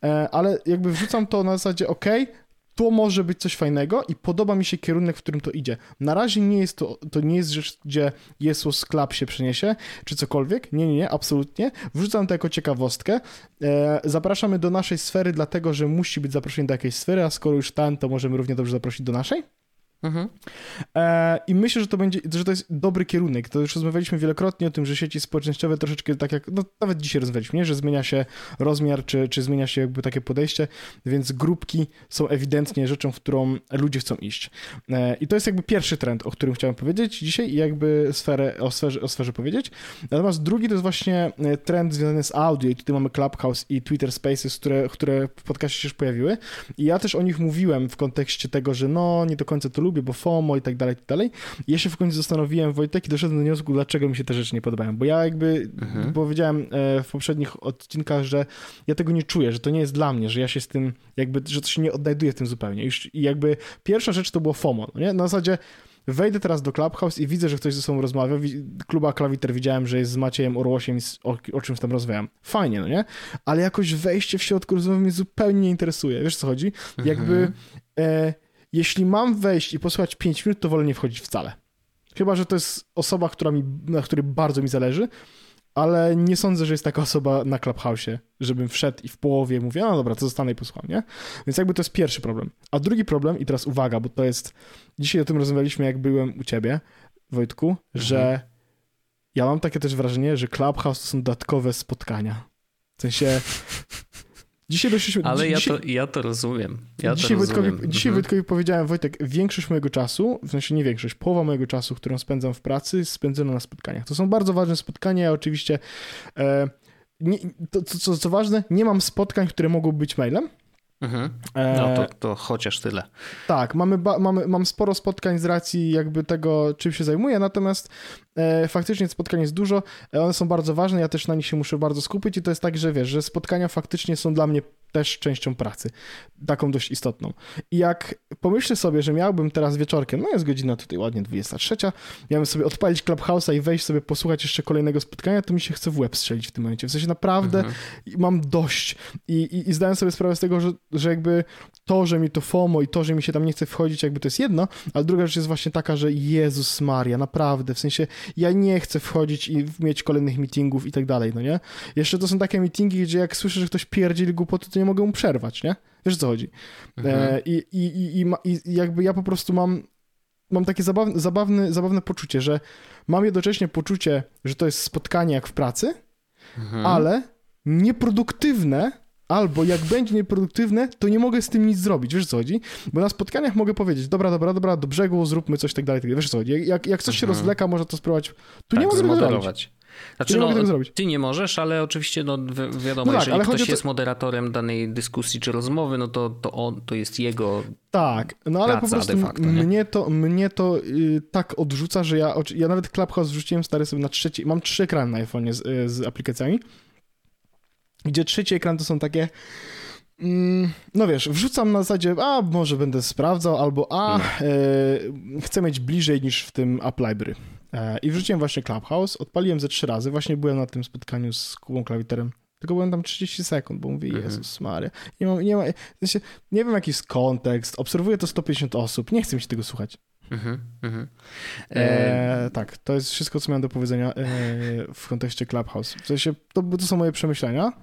Speaker 1: e, ale jakby wrzucam to na zasadzie, ok, to może być coś fajnego i podoba mi się kierunek, w którym to idzie. Na razie nie jest to, to nie jest rzecz, gdzie Jesus Club się przeniesie, czy cokolwiek. Nie, nie, nie, absolutnie. Wrzucam to jako ciekawostkę. E, zapraszamy do naszej sfery, dlatego że musi być zaproszenie do jakiejś sfery, a skoro już ten, to możemy równie dobrze zaprosić do naszej. Mhm. E, I myślę, że to będzie, że to jest dobry kierunek. To już rozmawialiśmy wielokrotnie o tym, że sieci społecznościowe troszeczkę tak jak, no nawet dzisiaj rozmawialiśmy, nie? że zmienia się rozmiar, czy, czy zmienia się jakby takie podejście, więc grupki są ewidentnie rzeczą, w którą ludzie chcą iść. E, I to jest jakby pierwszy trend, o którym chciałem powiedzieć dzisiaj i jakby sferę, o, sferze, o sferze powiedzieć. Natomiast drugi to jest właśnie e, trend związany z audio i tutaj mamy Clubhouse i Twitter Spaces, które, które w podcaście się już pojawiły i ja też o nich mówiłem w kontekście tego, że no nie do końca to lubię, lubię, bo FOMO i tak dalej, i tak dalej. I ja się w końcu zastanowiłem, Wojtek, i doszedłem do wniosku, dlaczego mi się te rzeczy nie podobają. Bo ja jakby mhm. powiedziałem e, w poprzednich odcinkach, że ja tego nie czuję, że to nie jest dla mnie, że ja się z tym jakby, że to się nie odnajduję w tym zupełnie. I jakby pierwsza rzecz to było FOMO, no nie? Na zasadzie wejdę teraz do Clubhouse i widzę, że ktoś ze sobą rozmawia. Kluba Klawiter widziałem, że jest z Maciejem Orłosiem i o, o czymś tam rozmawiam. Fajnie, no nie? Ale jakoś wejście w środku rozmowy mnie zupełnie nie interesuje. Wiesz co chodzi? Jakby mhm. e, jeśli mam wejść i posłuchać 5 minut, to wolę nie wchodzić wcale. Chyba, że to jest osoba, która mi, na której bardzo mi zależy, ale nie sądzę, że jest taka osoba na Clubhouse'ie, żebym wszedł i w połowie mówię, no dobra, to zostanę i posłucham, nie? Więc jakby to jest pierwszy problem. A drugi problem, i teraz uwaga, bo to jest, dzisiaj o tym rozmawialiśmy, jak byłem u ciebie, Wojtku, mhm. że ja mam takie też wrażenie, że Clubhouse to są dodatkowe spotkania. W sensie Dzisiaj doszliśmy...
Speaker 2: Ale
Speaker 1: dzisiaj,
Speaker 2: ja, to, ja to rozumiem. Ja
Speaker 1: dzisiaj
Speaker 2: to
Speaker 1: Wojtkowi,
Speaker 2: rozumiem.
Speaker 1: dzisiaj mhm. Wojtkowi powiedziałem, Wojtek, większość mojego czasu, w sensie nie większość, połowa mojego czasu, którą spędzam w pracy, spędzono na spotkaniach. To są bardzo ważne spotkania, ja oczywiście... E, nie, to, co, co ważne, nie mam spotkań, które mogą być mailem,
Speaker 2: Mhm. No to, to chociaż tyle.
Speaker 1: Tak, mamy, mamy, mam sporo spotkań z racji jakby tego, czym się zajmuję, natomiast e, faktycznie spotkań jest dużo, e, one są bardzo ważne, ja też na nich się muszę bardzo skupić i to jest tak, że wiesz, że spotkania faktycznie są dla mnie też częścią pracy, taką dość istotną. I jak pomyślę sobie, że miałbym teraz wieczorkiem, no jest godzina tutaj ładnie 23, miałbym sobie odpalić Clubhouse'a i wejść sobie posłuchać jeszcze kolejnego spotkania, to mi się chce w łeb strzelić w tym momencie. W sensie naprawdę mhm. mam dość i, i, i zdałem sobie sprawę z tego, że, że jakby to, że mi to FOMO i to, że mi się tam nie chce wchodzić, jakby to jest jedno, ale druga rzecz jest właśnie taka, że Jezus Maria, naprawdę, w sensie ja nie chcę wchodzić i mieć kolejnych meetingów i tak dalej, no nie? Jeszcze to są takie meetingi, gdzie jak słyszę, że ktoś pierdzieli głupoty, to nie mogę mu przerwać, nie? Wiesz, o co chodzi? Mhm. E, i, i, i, i, jakby ja po prostu mam mam takie zabawne, zabawne, zabawne poczucie, że mam jednocześnie poczucie, że to jest spotkanie jak w pracy, mhm. ale nieproduktywne Albo jak będzie nieproduktywne, to nie mogę z tym nic zrobić, wiesz co chodzi? Bo na spotkaniach mogę powiedzieć, dobra, dobra, dobra, do brzegu, zróbmy coś tak dalej, tak dalej. wiesz co chodzi? Jak, jak coś się mhm. rozwleka, może to spróbować. Tu tak, nie mogę tego zrobić.
Speaker 2: Znaczy, no. Ty nie możesz, ale oczywiście no, wi wiadomo,
Speaker 1: No tak,
Speaker 2: jeżeli ktoś
Speaker 1: to-
Speaker 2: jest moderatorem danej dyskusji czy rozmowy, no to, to, on, to jest jego
Speaker 1: Tak, no ale
Speaker 2: praca
Speaker 1: po prostu
Speaker 2: facto, nie?
Speaker 1: mnie to, mnie to y, tak odrzuca, że ja, ja nawet Clubhouse wrzuciłem stary sobie na trzeci, mam trzy ekrany na iPhone'ie z, y, z aplikacjami, gdzie trzeci ekran to są takie, mm, no wiesz, wrzucam na zasadzie, a może będę sprawdzał, albo a
Speaker 2: Hmm.
Speaker 1: y, chcę mieć bliżej niż w tym App Library. E, I wrzuciłem właśnie Clubhouse, odpaliłem ze trzy razy, właśnie byłem na tym spotkaniu z Kubą Klawiterem, tylko byłem tam 30 sekund, bo mówię,
Speaker 2: Mhm.
Speaker 1: Jezus Maria, nie, mam, nie, ma, nie wiem jaki jest kontekst, obserwuję to 150 osób, nie chcę mi się tego słuchać.
Speaker 2: Mhm, mhm. E,
Speaker 1: E, tak, to jest wszystko, co miałem do powiedzenia e, w kontekście Clubhouse. W sensie, to, to są moje przemyślenia.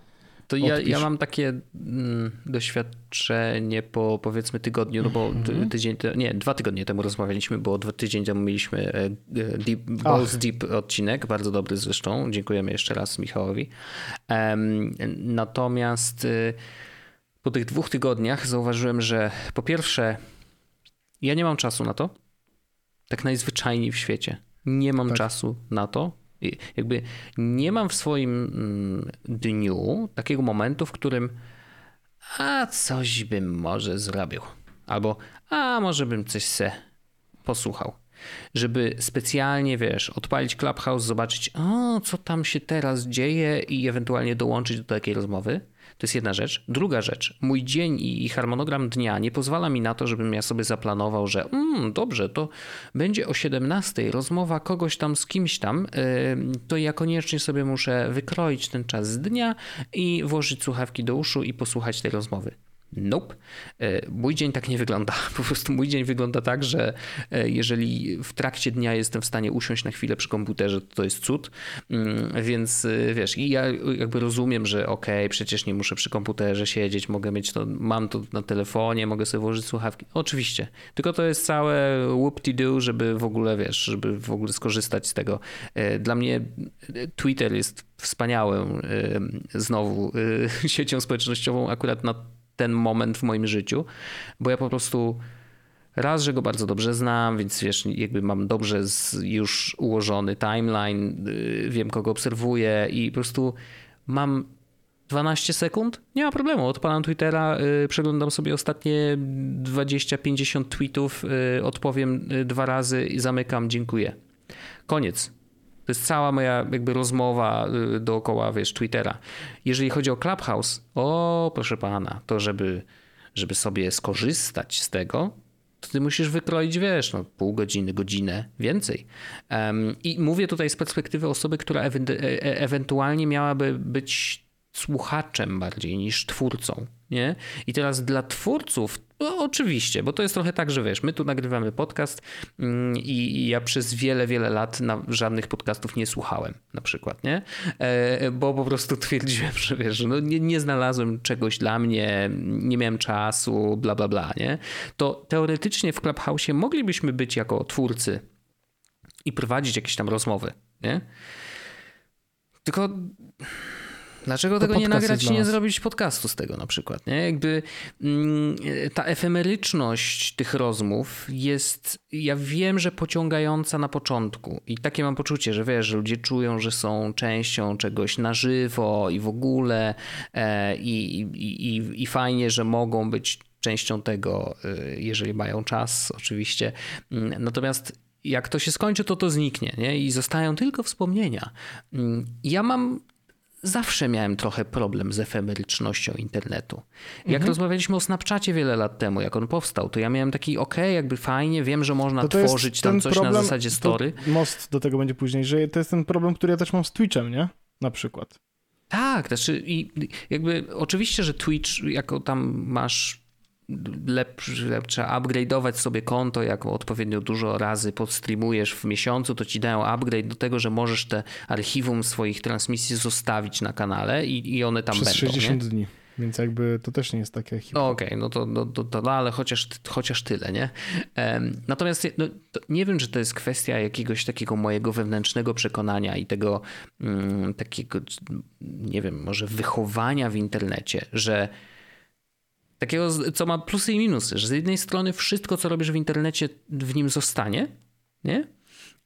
Speaker 2: To ja,
Speaker 1: Odpisz.
Speaker 2: ja mam takie mm, doświadczenie po powiedzmy tygodniu, no bo
Speaker 1: Mhm.
Speaker 2: tydzień, nie, dwa tygodnie temu rozmawialiśmy, bo dwa tydzień temu mieliśmy e, e, deep, Balls Deep odcinek, bardzo dobry zresztą. Dziękujemy jeszcze raz Michałowi. Natomiast y, po tych dwóch tygodniach zauważyłem, że po pierwsze ja nie mam czasu na to, tak najzwyczajniej w świecie. Nie mam
Speaker 1: Tak.
Speaker 2: czasu na to. Jakby nie mam w swoim mm, dniu takiego momentu, w którym a coś bym może zrobił. Albo a może bym coś se posłuchał. Żeby specjalnie, wiesz, odpalić Clubhouse, zobaczyć, o, co tam się teraz dzieje i ewentualnie dołączyć do takiej rozmowy. To jest jedna rzecz. Druga rzecz, mój dzień i harmonogram dnia nie pozwala mi na to, żebym ja sobie zaplanował, że mm, dobrze, to będzie o 17 rozmowa kogoś tam z kimś tam, yy, to ja koniecznie sobie muszę wykroić ten czas z dnia i włożyć słuchawki do uszu i posłuchać tej rozmowy. Nope. E, Mój dzień tak nie wygląda. Po prostu mój dzień wygląda tak, że e, jeżeli w trakcie dnia jestem w stanie usiąść na chwilę przy komputerze, to to jest cud. Mm, Więc e, wiesz, i ja jakby rozumiem, że okej, przecież nie muszę przy komputerze siedzieć, mogę mieć to, mam to na telefonie, mogę sobie włożyć słuchawki. Oczywiście. Tylko to jest całe whoop-de-doo, żeby w ogóle, wiesz, żeby w ogóle skorzystać z tego. Dla mnie Twitter jest wspaniałą znowu siecią społecznościową akurat na ten moment w moim życiu, bo ja po prostu raz, że go bardzo dobrze znam, więc wiesz, jakby mam dobrze już ułożony timeline, yy, wiem kogo obserwuję i po prostu mam 12 sekund, nie ma problemu. Odpalam Twittera, yy, przeglądam sobie ostatnie 20-50 tweetów, yy, odpowiem yy, dwa razy i zamykam, dziękuję. Koniec. To jest cała moja jakby rozmowa y, dookoła, wiesz, Twittera. Jeżeli chodzi o Clubhouse, o proszę pana, to żeby, żeby sobie skorzystać z tego, to ty musisz wykroić, wiesz, no, pół godziny, godzinę, więcej. Em, I mówię tutaj z perspektywy osoby, która e- e- ewentualnie miałaby być słuchaczem bardziej niż twórcą. Nie? I teraz dla twórców, no oczywiście, bo to jest trochę tak, że wiesz, my tu nagrywamy podcast mm, i ja przez wiele, wiele lat na żadnych podcastów nie słuchałem, na przykład, nie? E, Bo po prostu twierdziłem, że wiesz, no nie, nie znalazłem czegoś dla mnie, nie miałem czasu, bla, bla, bla, nie? To teoretycznie w Clubhouse moglibyśmy być jako twórcy i prowadzić jakieś tam rozmowy, nie? Tylko dlaczego
Speaker 1: To
Speaker 2: tego nie nagrać i nie zrobić podcastu z tego na przykład, nie? Jakby mm, ta efemeryczność tych rozmów jest, ja wiem, że pociągająca na początku i takie mam poczucie, że wiesz, że ludzie czują, że są częścią czegoś na żywo i w ogóle e, i, i, i, i fajnie, że mogą być częścią tego, e, jeżeli mają czas oczywiście. Mm, Natomiast jak to się skończy, to to zniknie nie? i zostają tylko wspomnienia. Mm, Ja mam zawsze miałem trochę problem z efemerycznością internetu. Jak
Speaker 1: Mhm.
Speaker 2: rozmawialiśmy o Snapchacie wiele lat temu, jak on powstał, to ja miałem taki, okej, jakby fajnie, wiem, że można
Speaker 1: To to jest
Speaker 2: tworzyć tam coś na zasadzie
Speaker 1: to
Speaker 2: story.
Speaker 1: Most do tego będzie później, że to jest ten problem, który ja też mam z Twitchem, nie? Na przykład.
Speaker 2: Tak, znaczy i jakby oczywiście, że Twitch, jako tam masz lepszy, trzeba upgrade'ować sobie konto, jak odpowiednio dużo razy podstreamujesz w miesiącu, to ci dają upgrade do tego, że możesz te archiwum swoich transmisji zostawić na kanale i, i one tam
Speaker 1: Przez
Speaker 2: będą.
Speaker 1: 60
Speaker 2: nie?
Speaker 1: dni. Więc jakby to też nie jest takie hip.
Speaker 2: No Okej, no to, no, to, to no, ale chociaż, chociaż tyle, nie? Em, natomiast no, nie wiem, czy to jest kwestia jakiegoś takiego mojego wewnętrznego przekonania i tego mm, takiego, nie wiem, może wychowania w internecie, że takiego, co ma plusy i minusy, że z jednej strony wszystko, co robisz w internecie, w nim zostanie, nie?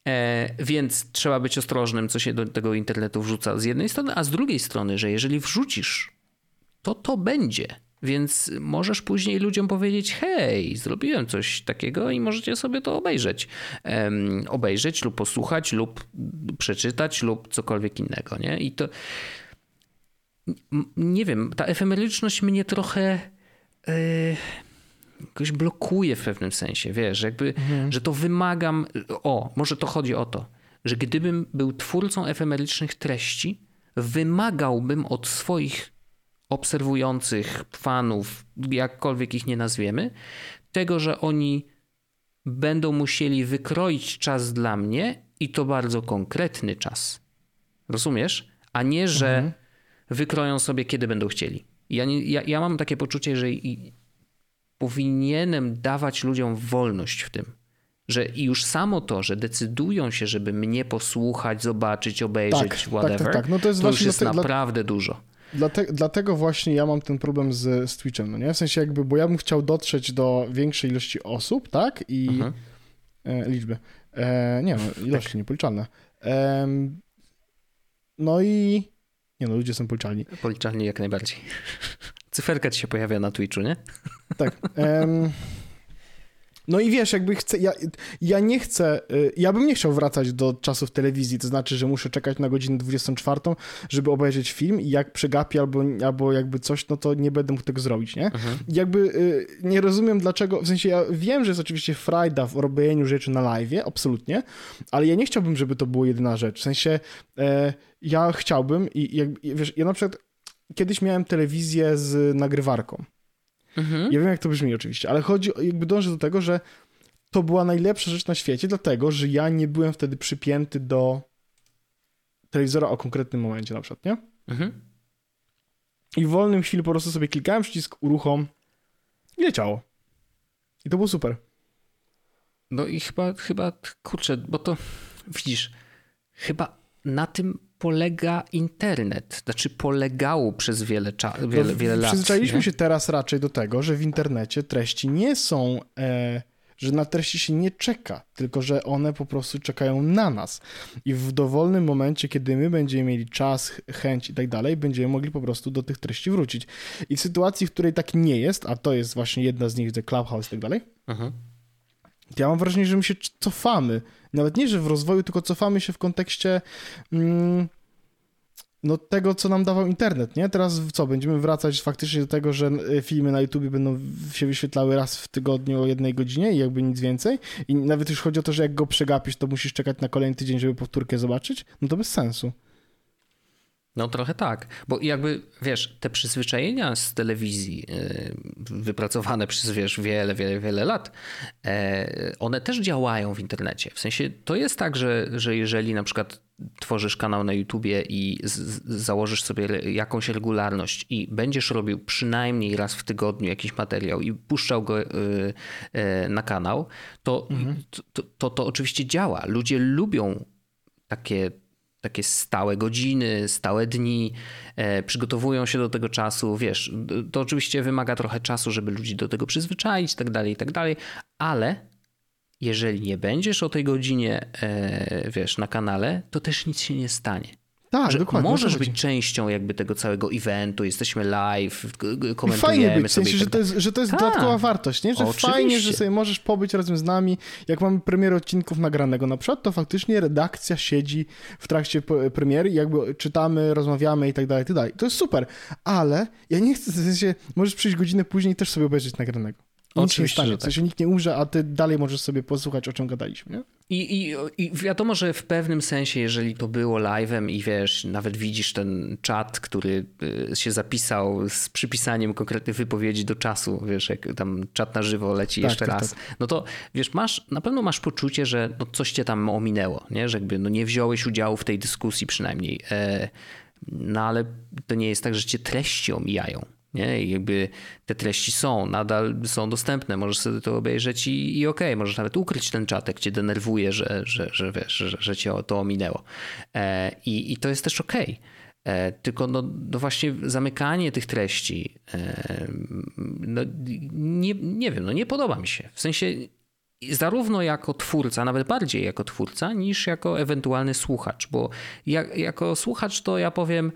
Speaker 2: E, więc trzeba być ostrożnym, co się do tego internetu wrzuca z jednej strony, a z drugiej strony, że jeżeli wrzucisz, to to będzie. Więc możesz później ludziom powiedzieć: Hej, zrobiłem coś takiego i możecie sobie to obejrzeć. Um, obejrzeć lub posłuchać, lub przeczytać, lub cokolwiek innego. Nie? I to. Nie wiem, ta efemeryczność mnie trochę. Yy jakoś blokuje w pewnym sensie, wiesz, jakby, mhm. że to wymagam, o, może to chodzi o to, że gdybym był twórcą efemerycznych treści, wymagałbym od swoich obserwujących fanów, jakkolwiek ich nie nazwiemy, tego, że oni będą musieli wykroić czas dla mnie i to bardzo konkretny czas. Rozumiesz? A nie, że mhm. wykroją sobie, kiedy będą chcieli. Ja, nie, ja, ja mam takie poczucie, że i, powinienem dawać ludziom wolność w tym. Że i już samo to, że decydują się, żeby mnie posłuchać, zobaczyć, obejrzeć, tak, whatever, tak, tak, tak. No to, jest to już jest te, naprawdę dla, dużo.
Speaker 1: Dlate, dlatego właśnie ja mam ten problem z, z Twitchem, no nie? W sensie jakby, bo ja bym chciał dotrzeć do większej ilości osób, tak? I mhm. e, liczby. E, nie no, ilości tak. niepoliczalne. E, no i... Nie no, ludzie są policzalni.
Speaker 2: Policzalni jak najbardziej. Cyferka ci się pojawia na Twitchu, nie?
Speaker 1: Tak. Um, no i wiesz, jakby chcę, ja, ja nie chcę, y, ja bym nie chciał wracać do czasów telewizji, to znaczy, że muszę czekać na godzinę 24, żeby obejrzeć film i jak przegapię albo, albo jakby coś, no to nie będę mógł tego zrobić, nie? Mhm. Jakby y, nie rozumiem dlaczego, w sensie ja wiem, że jest oczywiście frajda w robieniu rzeczy na live, absolutnie, ale ja nie chciałbym, żeby to była jedyna rzecz, w sensie e, ja chciałbym i jakby, wiesz, ja na przykład kiedyś miałem telewizję z nagrywarką. Mhm. Ja wiem, jak to brzmi oczywiście, ale chodzi, jakby dążę do tego, że to była najlepsza rzecz na świecie, dlatego, że ja nie byłem wtedy przypięty do telewizora o konkretnym momencie na przykład, nie? Mhm. I w wolnym chwili po prostu sobie klikałem przycisk uruchom i leciało. I to było super.
Speaker 2: No i chyba, chyba, kurczę, bo to widzisz, chyba na tym polega internet. Znaczy polegało przez wiele, cza- wiele, no, wiele lat.
Speaker 1: Przyzwyczailiśmy się teraz raczej do tego, że w internecie treści nie są... E, że na treści się nie czeka, tylko że one po prostu czekają na nas. I w dowolnym momencie, kiedy my będziemy mieli czas, chęć i tak dalej, będziemy mogli po prostu do tych treści wrócić. I w sytuacji, w której tak nie jest, a to jest właśnie jedna z nich, The Clubhouse i tak dalej, mhm. ja mam wrażenie, że my się cofamy nawet nie, że w rozwoju, tylko cofamy się w kontekście mm, no, tego, co nam dawał internet, nie? Teraz co, będziemy wracać faktycznie do tego, że y, filmy na YouTube będą się wyświetlały raz w tygodniu o jednej godzinie i jakby nic więcej i nawet już chodzi o to, że jak go przegapisz, to musisz czekać na kolejny tydzień, żeby powtórkę zobaczyć, no to bez sensu.
Speaker 2: No trochę tak, bo jakby wiesz, te przyzwyczajenia z telewizji y, wypracowane przez wiesz wiele, wiele, wiele lat, e, one też działają w internecie. W sensie to jest tak, że, że jeżeli na przykład tworzysz kanał na YouTubie i założysz sobie jakąś regularność i będziesz robił przynajmniej raz w tygodniu jakiś materiał i puszczał go y, y, na kanał, to, mhm. to, to, to oczywiście działa. Ludzie lubią takie takie stałe godziny, stałe dni, e, przygotowują się do tego czasu, wiesz, to oczywiście wymaga trochę czasu, żeby ludzi do tego przyzwyczaić, tak dalej, i tak dalej, ale jeżeli nie będziesz o tej godzinie, e, wiesz, na kanale, to też nic się nie stanie. Tak, że dokładnie. Możesz być częścią jakby tego całego eventu, jesteśmy live, komentujemy I fajnie być, w sensie,
Speaker 1: tak że, to jest, że to jest tak. dodatkowa wartość, nie? Że Oczywiście. fajnie, że sobie możesz pobyć razem z nami. Jak mamy premierę odcinków nagranego na przykład, to faktycznie redakcja siedzi w trakcie premiery i jakby czytamy, rozmawiamy i tak dalej, i tak dalej. To jest super, ale ja nie chcę, w sensie, możesz przyjść godzinę później i też sobie obejrzeć nagranego. Nic Oczywiście, się nie stanie. W sensie tak. nikt nie umrze, a ty dalej możesz sobie posłuchać, o czym gadaliśmy. Nie?
Speaker 2: I, i, I wiadomo, że w pewnym sensie, jeżeli to było live'em i wiesz, nawet widzisz ten czat, który y, się zapisał z przypisaniem konkretnych wypowiedzi do czasu, wiesz, jak tam czat na żywo leci tak, jeszcze tak, raz, tak. no to wiesz, masz, na pewno masz poczucie, że no coś cię tam ominęło, nie? że jakby no nie wziąłeś udziału w tej dyskusji przynajmniej. E, no ale to nie jest tak, że cię treści omijają. Nie? I jakby te treści są, nadal są dostępne, możesz sobie to obejrzeć i, i okej, okay, możesz nawet ukryć ten czatek, cię denerwuje, że, że, że wiesz, że, że cię to ominęło. E, i, I to jest też okej. Okay. E, tylko no, no, właśnie zamykanie tych treści, e, no, nie, nie wiem, no nie podoba mi się. W sensie zarówno jako twórca, nawet bardziej jako twórca, niż jako ewentualny słuchacz, bo jak, jako słuchacz to ja powiem,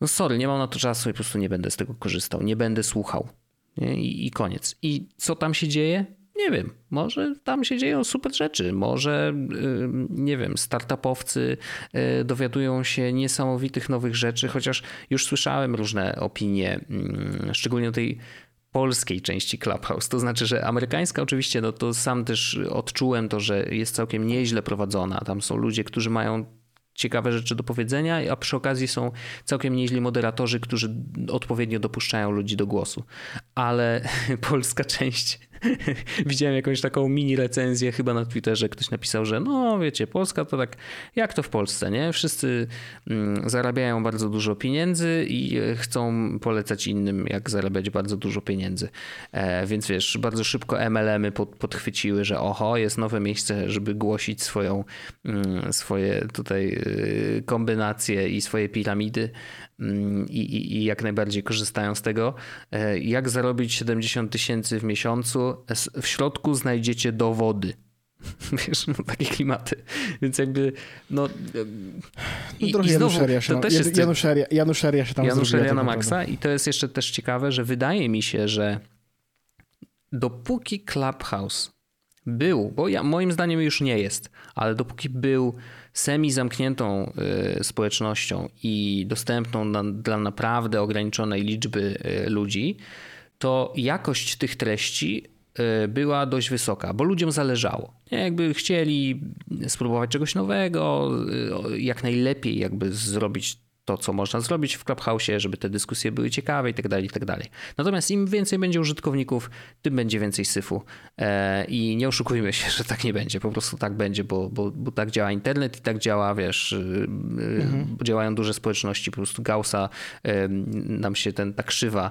Speaker 2: no sorry, nie mam na to czasu i po prostu nie będę z tego korzystał, nie będę słuchał. Nie? I, I koniec. I co tam się dzieje? Nie wiem, może tam się dzieją super rzeczy, może nie wiem, startupowcy y, dowiadują się niesamowitych nowych rzeczy, chociaż już słyszałem różne opinie, mm, szczególnie o tej polskiej części Clubhouse. To znaczy, że amerykańska oczywiście, no to sam też odczułem to, że jest całkiem nieźle prowadzona. Tam są ludzie, którzy mają ciekawe rzeczy do powiedzenia, a przy okazji są całkiem nieźli moderatorzy, którzy odpowiednio dopuszczają ludzi do głosu. Ale polska część Widziałem jakąś taką mini recenzję chyba na Twitterze, ktoś napisał, że no wiecie, Polska to tak jak to w Polsce, nie? Wszyscy mm, zarabiają bardzo dużo pieniędzy i e, chcą polecać innym, jak zarabiać bardzo dużo pieniędzy. E, więc wiesz, bardzo szybko MLM-y pod, podchwyciły, że oho, jest nowe miejsce, żeby głosić swoją, mm, swoje tutaj e, kombinacje i swoje piramidy. Mm, i, i, i, jak najbardziej korzystają z tego. E, jak zarobić 70 tysięcy w miesiącu? W środku znajdziecie dowody. Wiesz, no, takie klimaty. Więc jakby, no...
Speaker 1: I, no i znowu, się, to też jest... Się tam
Speaker 2: Januszeria na maksa i to jest jeszcze też ciekawe, że wydaje mi się, że dopóki Clubhouse był, bo ja, moim zdaniem już nie jest, ale dopóki był semi-zamkniętą y, społecznością i dostępną na, dla naprawdę ograniczonej liczby y, ludzi, to jakość tych treści y, była dość wysoka, bo ludziom zależało. Jakby chcieli spróbować czegoś nowego, jak najlepiej jakby zrobić to, co można zrobić w Clubhouse, żeby te dyskusje były ciekawe i tak dalej, i tak dalej. Natomiast im więcej będzie użytkowników, tym będzie więcej syfu. E, I nie oszukujmy się, że tak nie będzie. Po prostu tak będzie, bo, bo, bo tak działa internet i tak działa, wiesz, y, y, mhm. działają duże społeczności. Po prostu Gaussa nam się ten, ta krzywa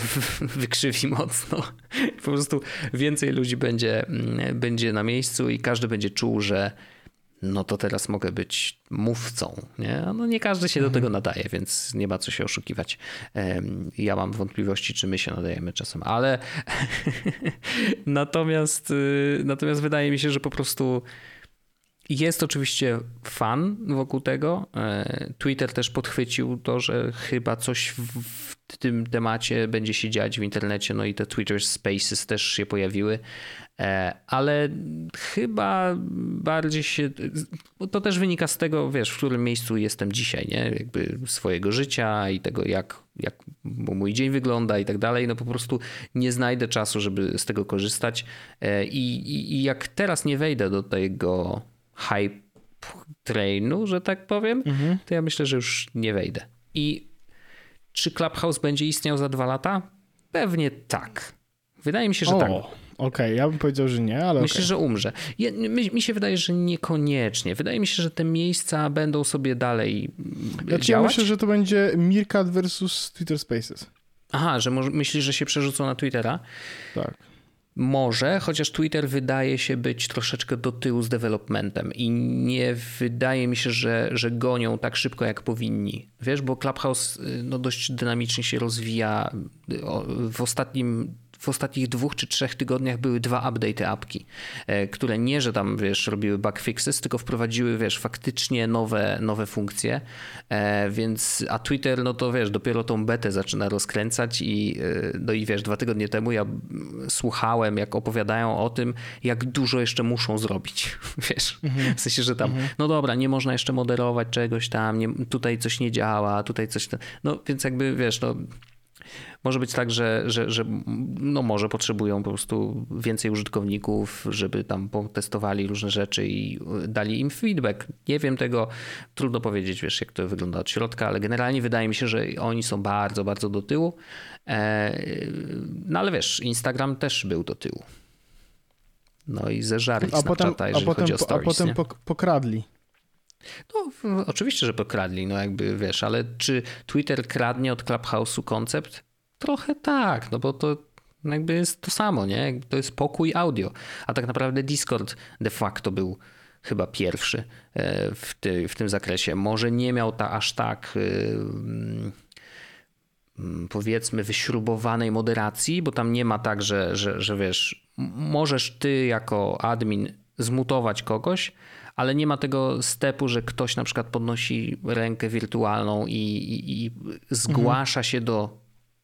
Speaker 2: wykrzywi mocno. Po prostu więcej ludzi będzie, mm, będzie na miejscu i każdy będzie czuł, że no to teraz mogę być mówcą. Nie? No nie każdy się mhm. do tego nadaje, więc nie ma co się oszukiwać. Ja mam wątpliwości, czy my się nadajemy czasem, ale natomiast, y, natomiast wydaje mi się, że po prostu jest oczywiście fan wokół tego. E, Twitter też podchwycił to, że chyba coś w tym temacie będzie się dziać w internecie, no i te Twitter Spaces też się pojawiły, ale chyba bardziej się, to też wynika z tego, wiesz, w którym miejscu jestem dzisiaj, nie? Jakby swojego życia i tego, jak, jak mój dzień wygląda i tak dalej, no po prostu nie znajdę czasu, żeby z tego korzystać e, i, i, i jak teraz nie wejdę do tego hype trainu, że tak powiem, mhm. to ja myślę, że już nie wejdę. I czy Clubhouse będzie istniał za dwa lata? Pewnie tak. Wydaje mi się, że o, tak. Okej,
Speaker 1: okay. ja bym powiedział, że nie, ale.
Speaker 2: Myślę,
Speaker 1: okay.
Speaker 2: że umrze. Ja, mi, mi, się wydaje, że niekoniecznie. Wydaje mi się, że te miejsca będą sobie dalej działać. Ja
Speaker 1: myślę, że to będzie Mirkat versus Twitter Spaces.
Speaker 2: Aha, że myślisz, że się przerzucą na Twittera?
Speaker 1: Tak.
Speaker 2: Może, chociaż Twitter wydaje się być troszeczkę do tyłu z developmentem i nie wydaje mi się, że, że gonią tak szybko jak powinni. Wiesz, bo Clubhouse y, no, dość dynamicznie się rozwija. W ostatnim w ostatnich dwóch czy trzech tygodniach były dwa update apki, e, które nie, że tam, wiesz, robiły bug fixes, tylko wprowadziły, wiesz, faktycznie nowe, nowe funkcje, e, więc, a Twitter, no to wiesz, dopiero tą betę zaczyna rozkręcać i, e, no i wiesz, dwa tygodnie temu ja słuchałem, jak opowiadają o tym, jak dużo jeszcze muszą zrobić, wiesz, mhm. w sensie, że tam, mhm. no dobra, nie można jeszcze moderować czegoś tam, nie, tutaj coś nie działa, tutaj coś, no więc jakby, wiesz, no może być tak, że, że, że no może potrzebują po prostu więcej użytkowników, żeby tam potestowali różne rzeczy i dali im feedback. Nie wiem tego, trudno powiedzieć, wiesz, jak to wygląda od środka, ale generalnie wydaje mi się, że oni są bardzo, bardzo do tyłu. E, no ale wiesz, Instagram też był do tyłu. No i zeżarli a potem, a potem, chodzi o stories,
Speaker 1: A potem pokradli.
Speaker 2: No, oczywiście, że pokradli, no jakby wiesz, ale czy Twitter kradnie od Clubhouse'u koncept? Trochę tak, no bo to jakby jest to samo, nie? To jest pokój audio. A tak naprawdę Discord de facto był chyba pierwszy e, w, ty, w tym zakresie. Może nie miał ta aż tak mm, powiedzmy wyśrubowanej moderacji, bo tam nie ma tak, że, że, że wiesz, możesz ty jako admin zmutować kogoś, ale nie ma tego stepu, że ktoś na przykład podnosi rękę wirtualną i, i, i zgłasza mhm. się do,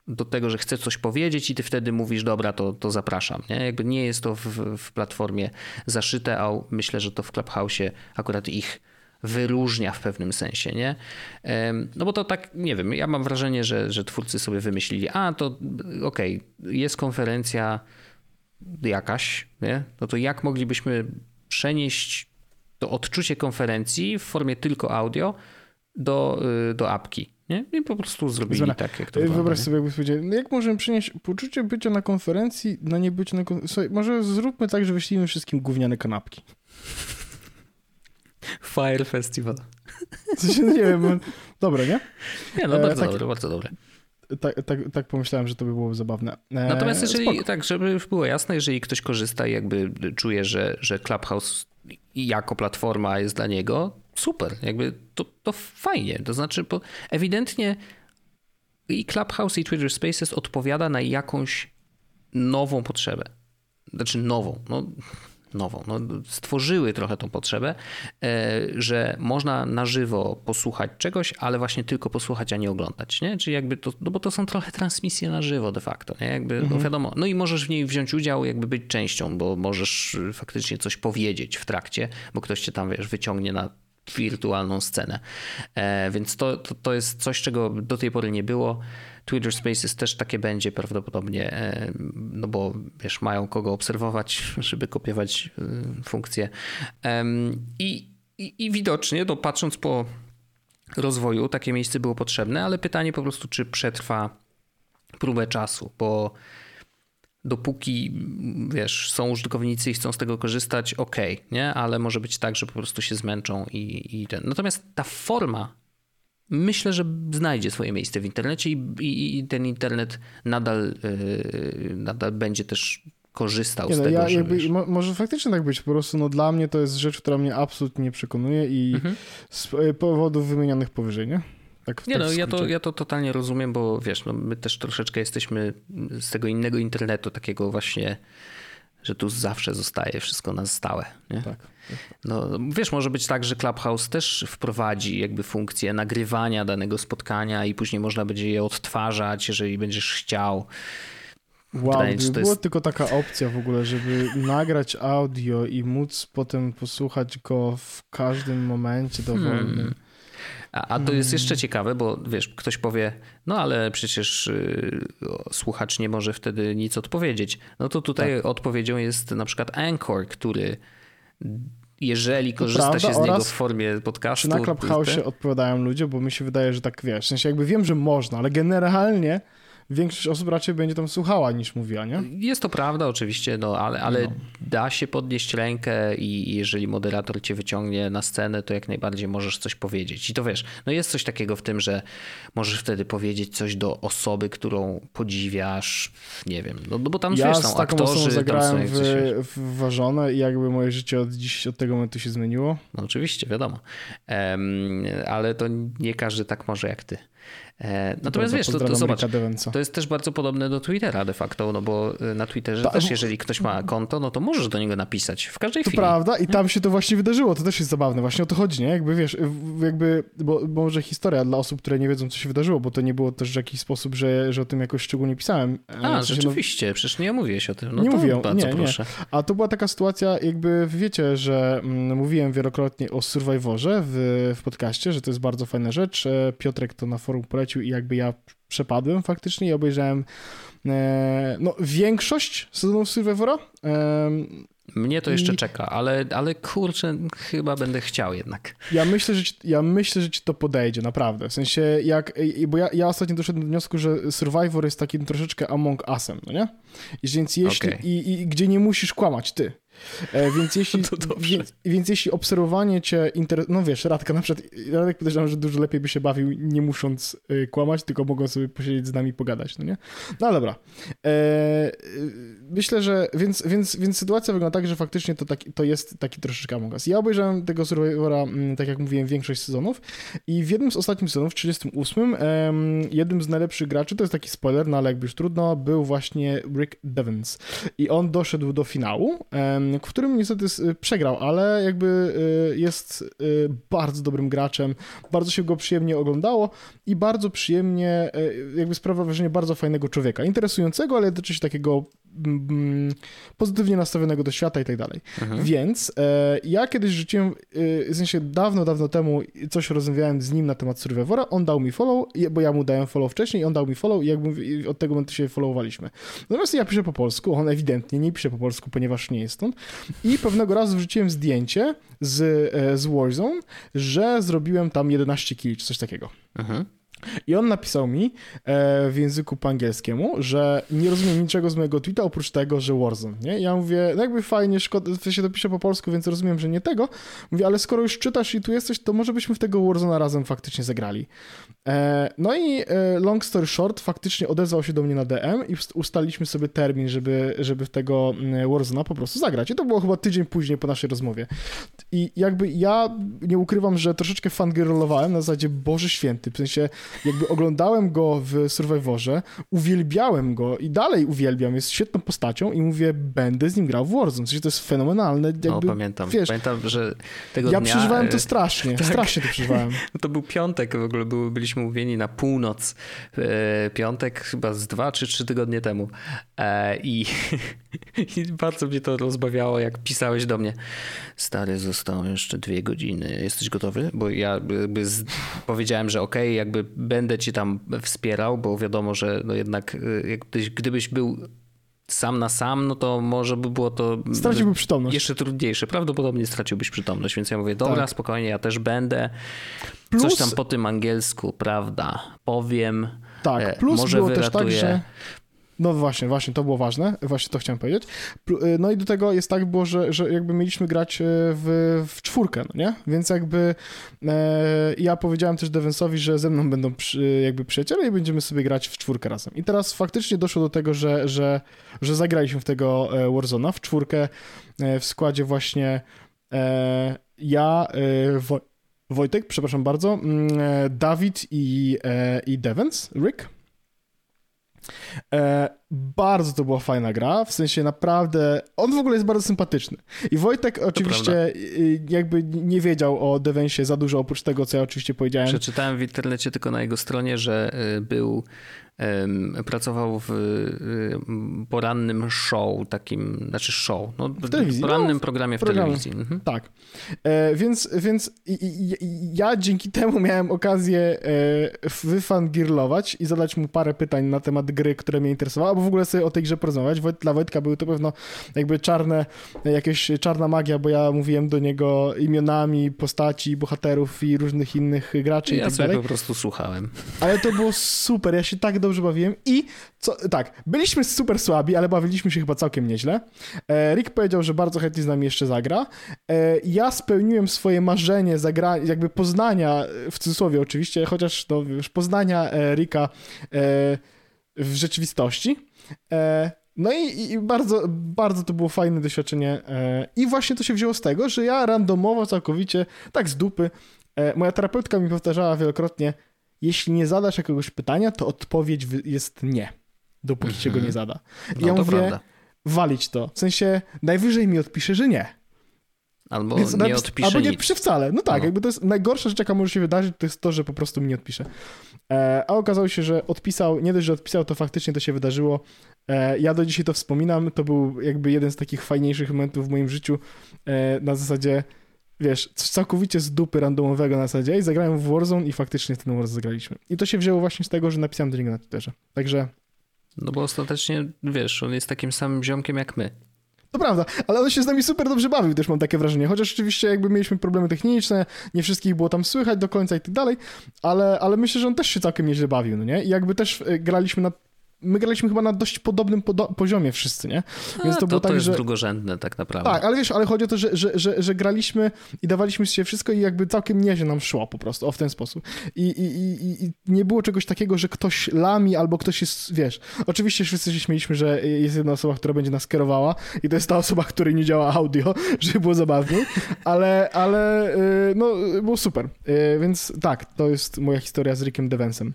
Speaker 2: do tego, że chce coś powiedzieć i ty wtedy mówisz, dobra, to, to zapraszam. Nie? Jakby nie jest to w, w platformie zaszyte, a myślę, że to w Clubhouse'ie akurat ich wyróżnia w pewnym sensie, nie? No bo to tak, nie wiem, ja mam wrażenie, że, że twórcy sobie wymyślili, a to okej, okay, jest konferencja jakaś, nie? No to jak moglibyśmy przenieść to odczucie konferencji w formie tylko audio do, y, do apki. Nie? I po prostu zrobili Zwana. tak, jak to
Speaker 1: Wyobraź wygląda, sobie, jakby powiedział, no jak możemy przynieść poczucie bycia na konferencji, na nie bycie na konferencji. Może zróbmy tak, że wyślijmy wszystkim gówniane kanapki.
Speaker 2: Fire Festival.
Speaker 1: Coś, nie wiem, dobre, nie?
Speaker 2: Nie, no bardzo e, tak, dobre, bardzo dobre.
Speaker 1: Tak, tak, tak pomyślałem, że to by było zabawne.
Speaker 2: E, Natomiast jeżeli, spoko. tak, żeby było jasne, jeżeli ktoś korzysta i jakby czuje, że, że Clubhouse jako platforma jest dla niego, super, jakby to, to fajnie. To znaczy, ewidentnie i Clubhouse i Twitter Spaces odpowiada na jakąś nową potrzebę. Znaczy nową. No, nową. No, stworzyły trochę tą potrzebę, e, że można na żywo posłuchać czegoś, ale właśnie tylko posłuchać, a nie oglądać. Nie? Czyli jakby to, no bo to są trochę transmisje na żywo de facto. Nie? Jakby, no mhm. no wiadomo, no i możesz w niej wziąć udział, jakby być częścią, bo możesz faktycznie coś powiedzieć w trakcie, bo ktoś cię tam, wiesz, wyciągnie na wirtualną scenę. E, więc to, to, to jest coś, czego do tej pory nie było. Twitter Spaces też takie będzie prawdopodobnie, e, no bo wiesz, mają kogo obserwować, żeby kopiować e, funkcje. I, i, i widocznie, no patrząc po rozwoju, takie miejsce było potrzebne, ale pytanie po prostu, czy przetrwa próbę czasu, bo dopóki, wiesz, są użytkownicy i chcą z tego korzystać, ok, nie? Ale może być tak, że po prostu się zmęczą i, i ten. Natomiast ta forma myślę, że znajdzie swoje miejsce w internecie i, i, i ten internet nadal, yy, nadal będzie też korzystał nie z no, tego. Ja, jakby,
Speaker 1: mo, może faktycznie tak być. Po prostu no, dla mnie to jest rzecz, która mnie absolutnie nie przekonuje i mhm. z e, powodów wymienionych powyżej, nie?
Speaker 2: Tak, nie tak no, ja to, ja to totalnie rozumiem, bo wiesz, no, my też troszeczkę jesteśmy z tego innego internetu, takiego właśnie, że tu zawsze zostaje wszystko na stałe. Nie? Tak. No, wiesz, może być tak, że Clubhouse też wprowadzi jakby funkcję nagrywania danego spotkania i później można będzie je odtwarzać, jeżeli będziesz chciał.
Speaker 1: Wow, gdyby była jest... tylko taka opcja w ogóle, żeby nagrać audio i móc potem posłuchać go w każdym momencie dowolnym. Hmm.
Speaker 2: A, a to jest jeszcze ciekawe, bo wiesz, ktoś powie, no ale przecież y, słuchacz nie może wtedy nic odpowiedzieć. No to tutaj tak. odpowiedzią jest na przykład Anchor, który jeżeli korzysta prawda, się z niego w formie podcastu. Czy
Speaker 1: na Clubhouse odpowiadają ludzie, bo mi się wydaje, że tak wiesz. W sensie jakby wiem, że można, ale generalnie większość osób raczej będzie tam słuchała niż mówiła, nie?
Speaker 2: Jest to prawda oczywiście, no, ale, ale no. da się podnieść rękę i jeżeli moderator cię wyciągnie na scenę, to jak najbardziej możesz coś powiedzieć. I to wiesz, no jest coś takiego w tym, że możesz wtedy powiedzieć coś do osoby, którą podziwiasz, nie wiem, no, no bo tam
Speaker 1: ja
Speaker 2: wiesz, są
Speaker 1: z taką aktorzy. zagrałem w, w Ważone i jakby moje życie od dziś, od tego momentu się zmieniło.
Speaker 2: No oczywiście, wiadomo. Um, ale to nie każdy tak może jak ty. E, natomiast wiesz, to, to, zobacz, to jest też bardzo podobne do Twittera de facto, no bo e, na Twitterze Ta, też jeżeli ktoś ma konto, no to możesz do niego napisać w każdej
Speaker 1: to
Speaker 2: chwili.
Speaker 1: To prawda i tam się to właśnie wydarzyło, to też jest zabawne, właśnie o to chodzi, nie? Jakby wiesz, jakby, bo, bo może historia dla osób, które nie wiedzą, co się wydarzyło, bo to nie było też w jakiś sposób, że, że o tym jakoś szczególnie pisałem.
Speaker 2: E, A, sensie, rzeczywiście, no, przecież nie mówiłeś o tym. No
Speaker 1: nie mówię,
Speaker 2: bardzo
Speaker 1: nie,
Speaker 2: proszę.
Speaker 1: Nie. A to była taka sytuacja, jakby wiecie, że mm, mówiłem wielokrotnie o Survivorze w, w podcaście, że to jest bardzo fajna rzecz. Piotrek to na forum polecił i jakby ja przepadłem faktycznie i obejrzałem e, no, większość sezonów Survivora. E,
Speaker 2: mnie to jeszcze I... czeka, ale, ale kurczę, chyba będę chciał jednak.
Speaker 1: Ja myślę, że ci, ja myślę, że ci to podejdzie, naprawdę. W sensie, jak, bo ja, ja ostatnio doszedłem do wniosku, że Survivor jest takim troszeczkę Among Usem, no nie? I więc jeśli, okay. i, i, gdzie nie musisz kłamać ty. E, więc jeśli, więc, więc, jeśli obserwowanie cię interesuje, no wiesz, Radka na przykład, Radek podejrzewam, że dużo lepiej by się bawił, nie musząc y, kłamać, tylko mogą sobie posiedzieć z nami pogadać, no nie? No dobra. E, myślę, że, więc, więc, więc sytuacja wygląda tak, że faktycznie to, taki, to jest taki troszeczkę Among Us. Ja obejrzałem tego Survivora, mm, tak jak mówiłem, większość sezonów i w jednym z ostatnich sezonów, w 38, jednym z najlepszych graczy, to jest taki spoiler, no ale jakby już trudno, był właśnie Rick Devens. I on doszedł do finału, w którym niestety przegrał, ale jakby y, jest y, bardzo dobrym graczem, bardzo się go przyjemnie oglądało i bardzo przyjemnie, y, jakby sprawia wrażenie bardzo fajnego człowieka, interesującego, ale jednocześnie takiego pozytywnie nastawionego do świata i tak dalej. Mhm. Więc e, ja kiedyś rzuciłem, w sensie dawno, dawno temu coś rozmawiałem z nim na temat Survivora, on dał mi follow, bo ja mu dałem follow wcześniej, on dał mi follow i jakby od tego momentu się followowaliśmy. Natomiast ja piszę po polsku, on ewidentnie nie pisze po polsku, ponieważ nie jest stąd i pewnego razu wrzuciłem zdjęcie z, e, z Warzone, że zrobiłem tam 11 kill czy coś takiego. Mhm. I on napisał mi e, w języku po angielskiemu, że nie rozumie niczego z mojego tweeta oprócz tego, że Warzone, nie? Ja mówię, no jakby fajnie, szkoda, to pisze po polsku, więc rozumiem, że nie tego. Mówię, ale skoro już czytasz i tu jesteś, to może byśmy w tego Warzona razem faktycznie zagrali. E, no i e, long story short, faktycznie odezwał się do mnie na DM i ustaliśmy sobie termin, żeby, żeby w tego Warzona po prostu zagrać. I to było chyba tydzień później po naszej rozmowie. I jakby ja nie ukrywam, że troszeczkę fangirlowałem na zasadzie Boże Święty, w sensie jakby oglądałem go w Survivorze, uwielbiałem go i dalej uwielbiam, jest świetną postacią i mówię, będę z nim grał w Warzone, w sensie to jest fenomenalne. Jakby,
Speaker 2: no, pamiętam, wiesz, pamiętam, że tego
Speaker 1: ja
Speaker 2: dnia...
Speaker 1: przeżywałem to e, strasznie, tak. strasznie to przeżywałem.
Speaker 2: To był piątek, w ogóle byliśmy mówieni na północ, e, piątek chyba z dwa czy trzy tygodnie temu e, i, i bardzo mnie to rozbawiało, jak pisałeś do mnie, stary, zostało jeszcze dwie godziny, jesteś gotowy? Bo ja jakby z... powiedziałem, że okej, okay, jakby będę ci tam wspierał, bo wiadomo, że no jednak gdybyś, gdybyś był sam na sam, no to może by było to
Speaker 1: Straciłby przytomność.
Speaker 2: jeszcze trudniejsze. Prawdopodobnie straciłbyś przytomność, więc ja mówię, dobra, tak. spokojnie, ja też będę. Plus... Coś tam po tym angielsku, prawda, powiem.
Speaker 1: Tak, e, plus może było wyratuję. też tak, że no właśnie, właśnie, to było ważne, właśnie to chciałem powiedzieć. Y, no i do tego jest tak było, że, że jakby mieliśmy grać y, w, w czwórkę, no nie? Więc jakby e, ja powiedziałem też Devensowi, że ze mną będą przy, jakby przyjaciele i będziemy sobie grać w czwórkę razem. I teraz faktycznie doszło do tego, że, że, że zagraliśmy w tego e, Warzona w czwórkę e, w składzie właśnie e, ja, e, Wo Wojtek, przepraszam bardzo, mm, Dawid i, i Devens, Rick. E, bardzo to była fajna gra, w sensie naprawdę, on w ogóle jest bardzo sympatyczny. I Wojtek oczywiście jakby nie wiedział o Devensie za dużo, oprócz tego, co ja oczywiście powiedziałem.
Speaker 2: Przeczytałem w internecie tylko na jego stronie, że y, był pracował w y, porannym show, takim, znaczy show, no, w telewizji. porannym no, programie w telewizji. Mhm.
Speaker 1: Tak. E, więc więc ja dzięki temu miałem okazję e, wyfangirlować i zadać mu parę pytań na temat gry, które mnie interesowały, albo w ogóle sobie o tej grze porozmawiać. Dla Wojtka były to pewno jakby czarne, jakieś czarna magia, bo ja mówiłem do niego imionami postaci, bohaterów i różnych innych graczy
Speaker 2: ja
Speaker 1: i tak dalej.
Speaker 2: Ja po prostu słuchałem.
Speaker 1: Ale to było super, ja się tak dobrze bawiłem i co, tak, byliśmy super słabi, ale bawiliśmy się chyba całkiem nieźle. E, Rick powiedział, że bardzo chętnie z nami jeszcze zagra. E, ja spełniłem swoje marzenie zagra, jakby poznania, w cudzysłowie oczywiście, chociaż to już poznania e, Ricka w rzeczywistości. No i, i, bardzo, bardzo to było fajne doświadczenie. I właśnie to się wzięło z tego, że ja randomowo całkowicie, tak z dupy, moja terapeutka mi powtarzała wielokrotnie, jeśli nie zadasz jakiegoś pytania, to odpowiedź jest nie, dopóki mm -hmm. się go nie zada. I no, ja mówię, prawda. walić to. W sensie, najwyżej mi odpisze, że nie.
Speaker 2: Albo Więc nie odpisze
Speaker 1: Albo nie odpisze wcale. No tak, no. jakby to jest najgorsza rzecz, jaka może się wydarzyć, to jest to, że po prostu mi nie odpisze. E, a okazało się, że odpisał, nie dość, że odpisał, to faktycznie to się wydarzyło. E, ja do dzisiaj to wspominam, to był jakby jeden z takich fajniejszych momentów w moim życiu e, na zasadzie wiesz, całkowicie z dupy randomowego na zasadzie i zagrałem w Warzone i faktycznie ten Warzone zagraliśmy. I to się wzięło właśnie z tego, że napisałem do niego na Twitterze. Także...
Speaker 2: No bo ostatecznie, wiesz, on jest takim samym ziomkiem jak my.
Speaker 1: To prawda, ale on się z nami super dobrze bawił, też mam takie wrażenie. Chociaż oczywiście jakby mieliśmy problemy techniczne, nie wszystkich było tam słychać do końca i tak dalej, ale, ale myślę, że on też się całkiem nieźle bawił, no nie? I jakby też e, graliśmy na my graliśmy chyba na dość podobnym podo- poziomie wszyscy, nie?
Speaker 2: Więc to, to było tak, to jest że... drugorzędne tak naprawdę.
Speaker 1: Tak, ale wiesz, ale chodzi o to, że, że, że, że graliśmy i dawaliśmy się wszystko i jakby całkiem nieźle nam szło po prostu, o w ten sposób. I, i, i, i nie było czegoś takiego, że ktoś lami albo ktoś jest, wiesz, oczywiście wszyscy się śmieliśmy, że jest jedna osoba, która będzie nas kierowała i to jest ta osoba, której nie działa audio, żeby było zabawniej, ale, ale y, no, było super. Y, więc tak, to jest moja historia z Rickiem Devensem.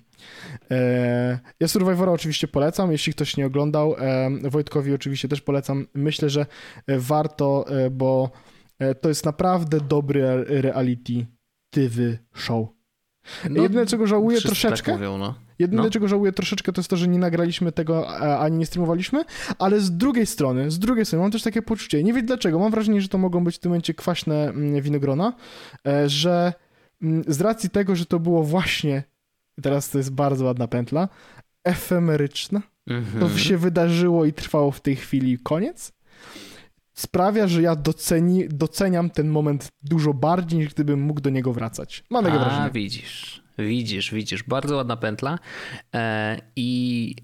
Speaker 1: E, ja Survivora oczywiście polecam, jeśli ktoś nie oglądał. E, Wojtkowi oczywiście też polecam. Myślę, że warto, e, bo to jest naprawdę dobry reality show. No, Jedyne, czego żałuję tak troszeczkę, tak mówią, no. jedyne, no. czego żałuję troszeczkę, to jest to, że nie nagraliśmy tego, ani nie streamowaliśmy, ale z drugiej strony, z drugiej strony mam też takie poczucie, nie wiem dlaczego, mam wrażenie, że to mogą być w tym momencie kwaśne mm, winogrona, że mm, z racji tego, że to było właśnie teraz to jest bardzo ładna pętla, efemeryczna. Mhm. To się wydarzyło i trwało w tej chwili koniec. Sprawia, że ja doceni, doceniam ten moment dużo bardziej, niż gdybym mógł do niego wracać. Mam takie wrażenie.
Speaker 2: Widzisz, widzisz, widzisz. Bardzo ładna pętla. E, I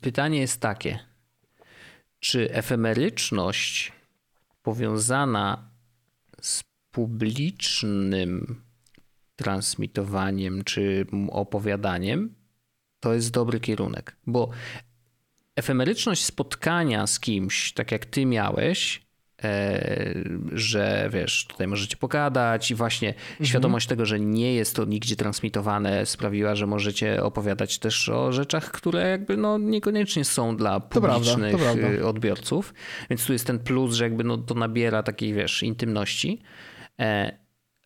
Speaker 2: pytanie jest takie. Czy efemeryczność powiązana z publicznym transmitowaniem czy opowiadaniem, to jest dobry kierunek, bo efemeryczność spotkania z kimś, tak jak ty miałeś, e, że wiesz, tutaj możecie pogadać i właśnie mhm. świadomość tego, że nie jest to nigdzie transmitowane sprawiła, że możecie opowiadać też o rzeczach, które jakby no niekoniecznie są dla publicznych to prawda, to prawda. odbiorców, więc tu jest ten plus, że jakby no to nabiera takiej wiesz, intymności.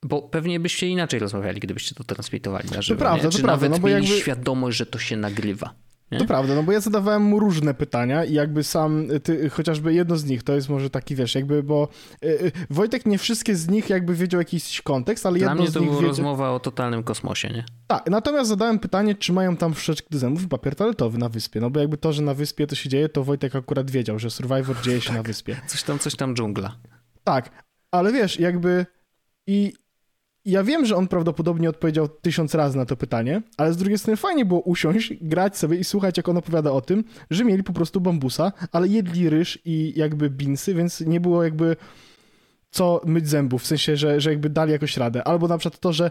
Speaker 2: Bo pewnie byście inaczej rozmawiali, gdybyście to transmitowali na żywo. To prawda, nie? Czy to nawet prawda, no bo mieli jakby... świadomość, że to się nagrywa. Nie?
Speaker 1: To prawda, no bo ja zadawałem mu różne pytania i jakby sam, ty, chociażby jedno z nich, to jest może taki, wiesz, jakby, bo y, Wojtek nie wszystkie z nich jakby wiedział jakiś kontekst, ale
Speaker 2: Dla
Speaker 1: jedno
Speaker 2: z
Speaker 1: nich
Speaker 2: to
Speaker 1: była
Speaker 2: rozmowa o totalnym kosmosie, nie?
Speaker 1: Tak, natomiast zadałem pytanie, czy mają tam wszczek do zębów papier toaletowy na wyspie, no bo jakby to, że na wyspie to się dzieje, to Wojtek akurat wiedział, że Survivor dzieje się tak. na wyspie.
Speaker 2: Coś tam, coś tam dżungla.
Speaker 1: Tak, ale wiesz, jakby i ja wiem, że on prawdopodobnie odpowiedział tysiąc razy na to pytanie, ale z drugiej strony fajnie było usiąść, grać sobie i słuchać, jak on opowiada o tym, że mieli po prostu bambusa, ale jedli ryż i jakby binsy, więc nie było jakby co myć zębów, w sensie, że, że jakby dali jakoś radę. Albo na przykład to, że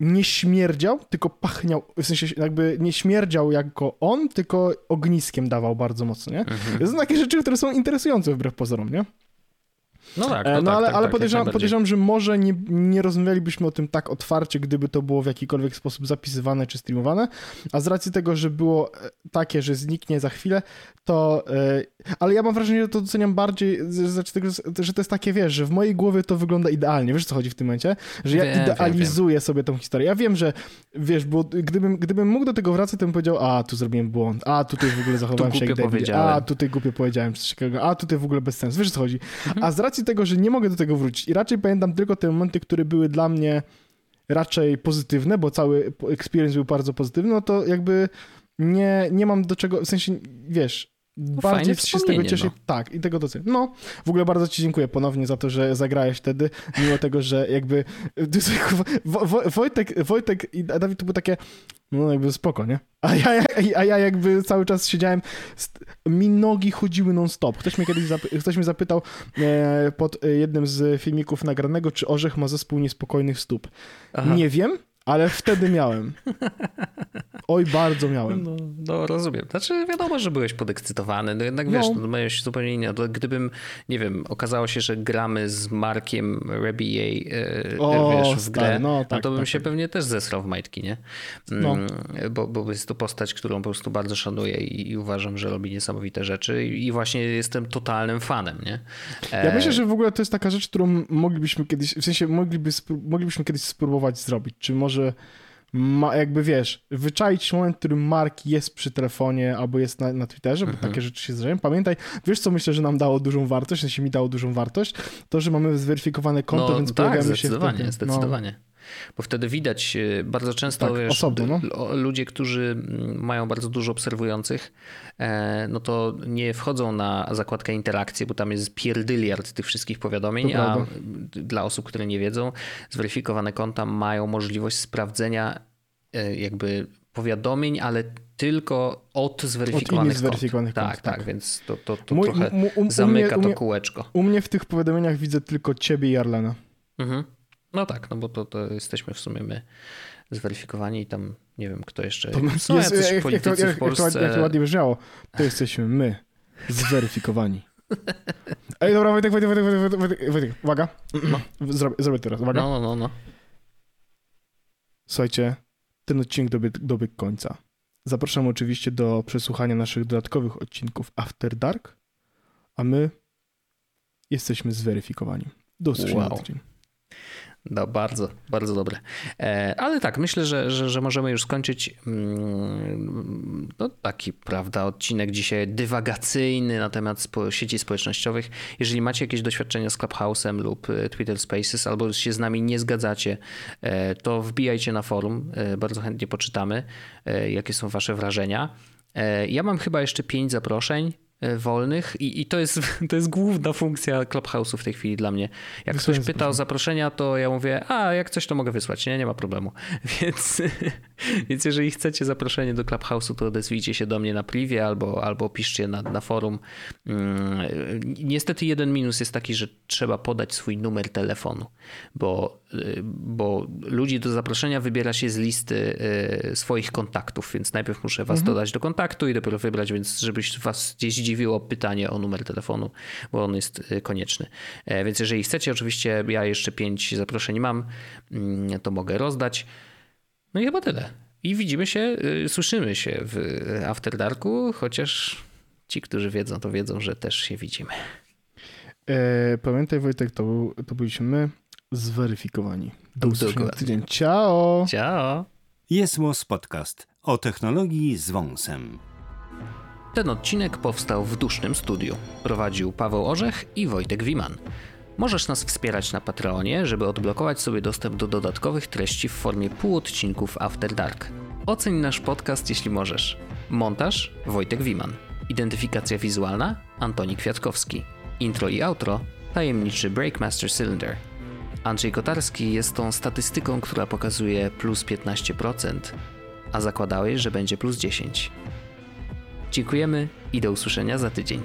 Speaker 1: nie śmierdział, tylko pachniał, w sensie jakby nie śmierdział jako on, tylko ogniskiem dawał bardzo mocno, nie? Mhm. To są takie rzeczy, które są interesujące wbrew pozorom, nie?
Speaker 2: No tak, no, no
Speaker 1: tak, ale, tak, ale tak, podejrzewam, podejrzewam, że może nie, nie rozmawialibyśmy o tym tak otwarcie, gdyby to było w jakikolwiek sposób zapisywane czy streamowane, a z racji tego, że było e, takie, że zniknie za chwilę, to... Yy, ale ja mam wrażenie, że to doceniam bardziej, że to jest takie, wiesz, że w mojej głowie to wygląda idealnie, wiesz co chodzi w tym momencie? Że ja wiem, idealizuję wiem, sobie tą historię. Ja wiem, że, wiesz, bo gdybym, gdybym mógł do tego wracać, to bym powiedział, a, tu zrobiłem błąd, a, tutaj w ogóle zachowałem się jak a, tutaj głupio powiedziałem coś takiego, a, tutaj w ogóle bez sensu, wiesz co chodzi? Mhm. A z racji tego, że nie mogę do tego wrócić. I raczej pamiętam tylko te momenty, które były dla mnie raczej pozytywne, bo cały experience był bardzo pozytywny, no to jakby nie, nie mam do czego, w sensie, wiesz, no bardziej się z tego cieszę. No. Tak, i tego doceniam. No, w ogóle bardzo ci dziękuję ponownie za to, że zagrałeś wtedy, mimo tego, że jakby Wojtek, Wojtek i Dawid to było takie, no jakby spoko, nie? A ja, a ja jakby cały czas siedziałem, mi nogi chodziły non-stop. Ktoś mnie kiedyś zapy, ktoś mnie zapytał e, pod jednym z filmików nagranego, czy Orzech ma zespół niespokojnych stóp. Aha. Nie wiem, ale wtedy miałem. Oj, bardzo miałem.
Speaker 2: No, no, rozumiem. Znaczy, wiadomo, że byłeś podekscytowany. No jednak wiesz, no. no się zupełnie inne. Gdybym, nie wiem, okazało się, że gramy z Markiem Rebier, e, wiesz, w grę, no, tak, no to bym tak, się tak. pewnie też zesrał w majtki, nie? No. Mm, bo, bo jest to postać, którą po prostu bardzo szanuję i, i uważam, że robi niesamowite rzeczy i, i właśnie jestem totalnym fanem, nie?
Speaker 1: E... Ja myślę, że w ogóle to jest taka rzecz, którą moglibyśmy kiedyś, w sensie mogliby, moglibyśmy kiedyś spróbować zrobić. Czy może ma, jakby wiesz, wyczaić moment, w którym Mark jest przy telefonie albo jest na, na Twitterze, bo mhm. takie rzeczy się zdarzają. Pamiętaj, wiesz co myślę, że nam dało dużą wartość, w sensie mi dało dużą wartość? To, że mamy zweryfikowane konto, no, więc tak, pojawiamy
Speaker 2: się
Speaker 1: zdecydowanie,
Speaker 2: no. zdecydowanie. Bo wtedy widać e, bardzo często tak, wiesz, osobno, no. ludzie, którzy mają bardzo dużo obserwujących, e, no to nie wchodzą na zakładkę interakcje, bo tam jest pierdyliard tych wszystkich powiadomień, a dla osób, które nie wiedzą, zweryfikowane konta mają możliwość sprawdzenia e, jakby powiadomień, ale tylko od zweryfikowanych
Speaker 1: od zweryfikowanych
Speaker 2: kont.
Speaker 1: kont.
Speaker 2: Tak, tak, tak, więc to, to, to Mój, trochę zamyka to kółeczko.
Speaker 1: U mnie w tych powiadomieniach widzę tylko ciebie i Arlena.
Speaker 2: Mhm. No tak, no bo to, to jesteśmy w sumie my zweryfikowani i tam nie wiem, kto jeszcze... To
Speaker 1: Są jest, jacyś jak, politycy jak, w Polsce... Jak to, jak to ładnie brzmiało, to jesteśmy my, zweryfikowani. Ej, dobra, Wojtek, Wojtek, Wojtek, Wojtek, Wojtek, uwaga. No. Zrobię, zrobię teraz, uwaga.
Speaker 2: No, no, no.
Speaker 1: Słuchajcie, ten odcinek dobiegł, dobiegł końca. Zapraszam oczywiście do przesłuchania naszych dodatkowych odcinków After Dark, a my jesteśmy zweryfikowani. Do usłyszenia wow. tydzień.
Speaker 2: No, bardzo, bardzo dobre. E, ale tak, myślę, że, że, że możemy już skończyć mm, no, taki, prawda, odcinek dzisiaj dywagacyjny na temat sieci społecznościowych. Jeżeli macie jakieś doświadczenia z Clubhouse'em lub e, Twitter Spaces, albo się z nami nie zgadzacie, e, to wbijajcie na forum. Bardzo chętnie poczytamy, jakie są wasze wrażenia. Ja mam chyba jeszcze pięć zaproszeń wolnych i, i to, jest, to jest główna funkcja Clubhouse'u w tej chwili dla mnie. Jak ktoś pyta o zaproszenia, to ja mówię, a jak coś to mogę wysłać, nie, nie ma problemu. Więc, więc jeżeli chcecie zaproszenie do Clubhouse'u, to odezwijcie się do mnie na privie albo, albo piszcie na, na forum. Mm, niestety jeden minus jest taki, że trzeba podać swój numer telefonu, bo, bo ludzi do zaproszenia wybiera się z listy e, swoich kontaktów, więc najpierw muszę was mhm. dodać do kontaktu i dopiero wybrać, więc żebyś was gdzieś zdziwiło pytanie o numer telefonu, bo on jest y, konieczny. E, więc jeżeli chcecie, oczywiście ja jeszcze pięć zaproszeń mam, mm, to mogę rozdać. No i chyba tyle. I widzimy się, y, słyszymy się w After Darku, chociaż ci, którzy wiedzą, to wiedzą, że też się widzimy.
Speaker 1: E, pamiętaj Wojtek, to, to byliśmy my zweryfikowani. Do usłyszenia tydzień. Ciao!
Speaker 2: Ciao!
Speaker 3: Jest Podcast o technologii z wąsem.
Speaker 2: Ten odcinek powstał w dusznym studiu. Prowadził Paweł Orzech i Wojtek Wiman. Możesz nas wspierać na Patreonie, żeby odblokować sobie dostęp do dodatkowych treści w formie półodcinków After Dark. Oceń nasz podcast, jeśli możesz. Montaż Wojtek Wiman. Identyfikacja wizualna Antoni Kwiatkowski. Intro i outro tajemniczy Breakmaster Cylinder. Andrzej Kotarski jest tą statystyką, która pokazuje plus 15%, a zakładałeś, że będzie plus 10%. Dziękujemy i do usłyszenia za tydzień.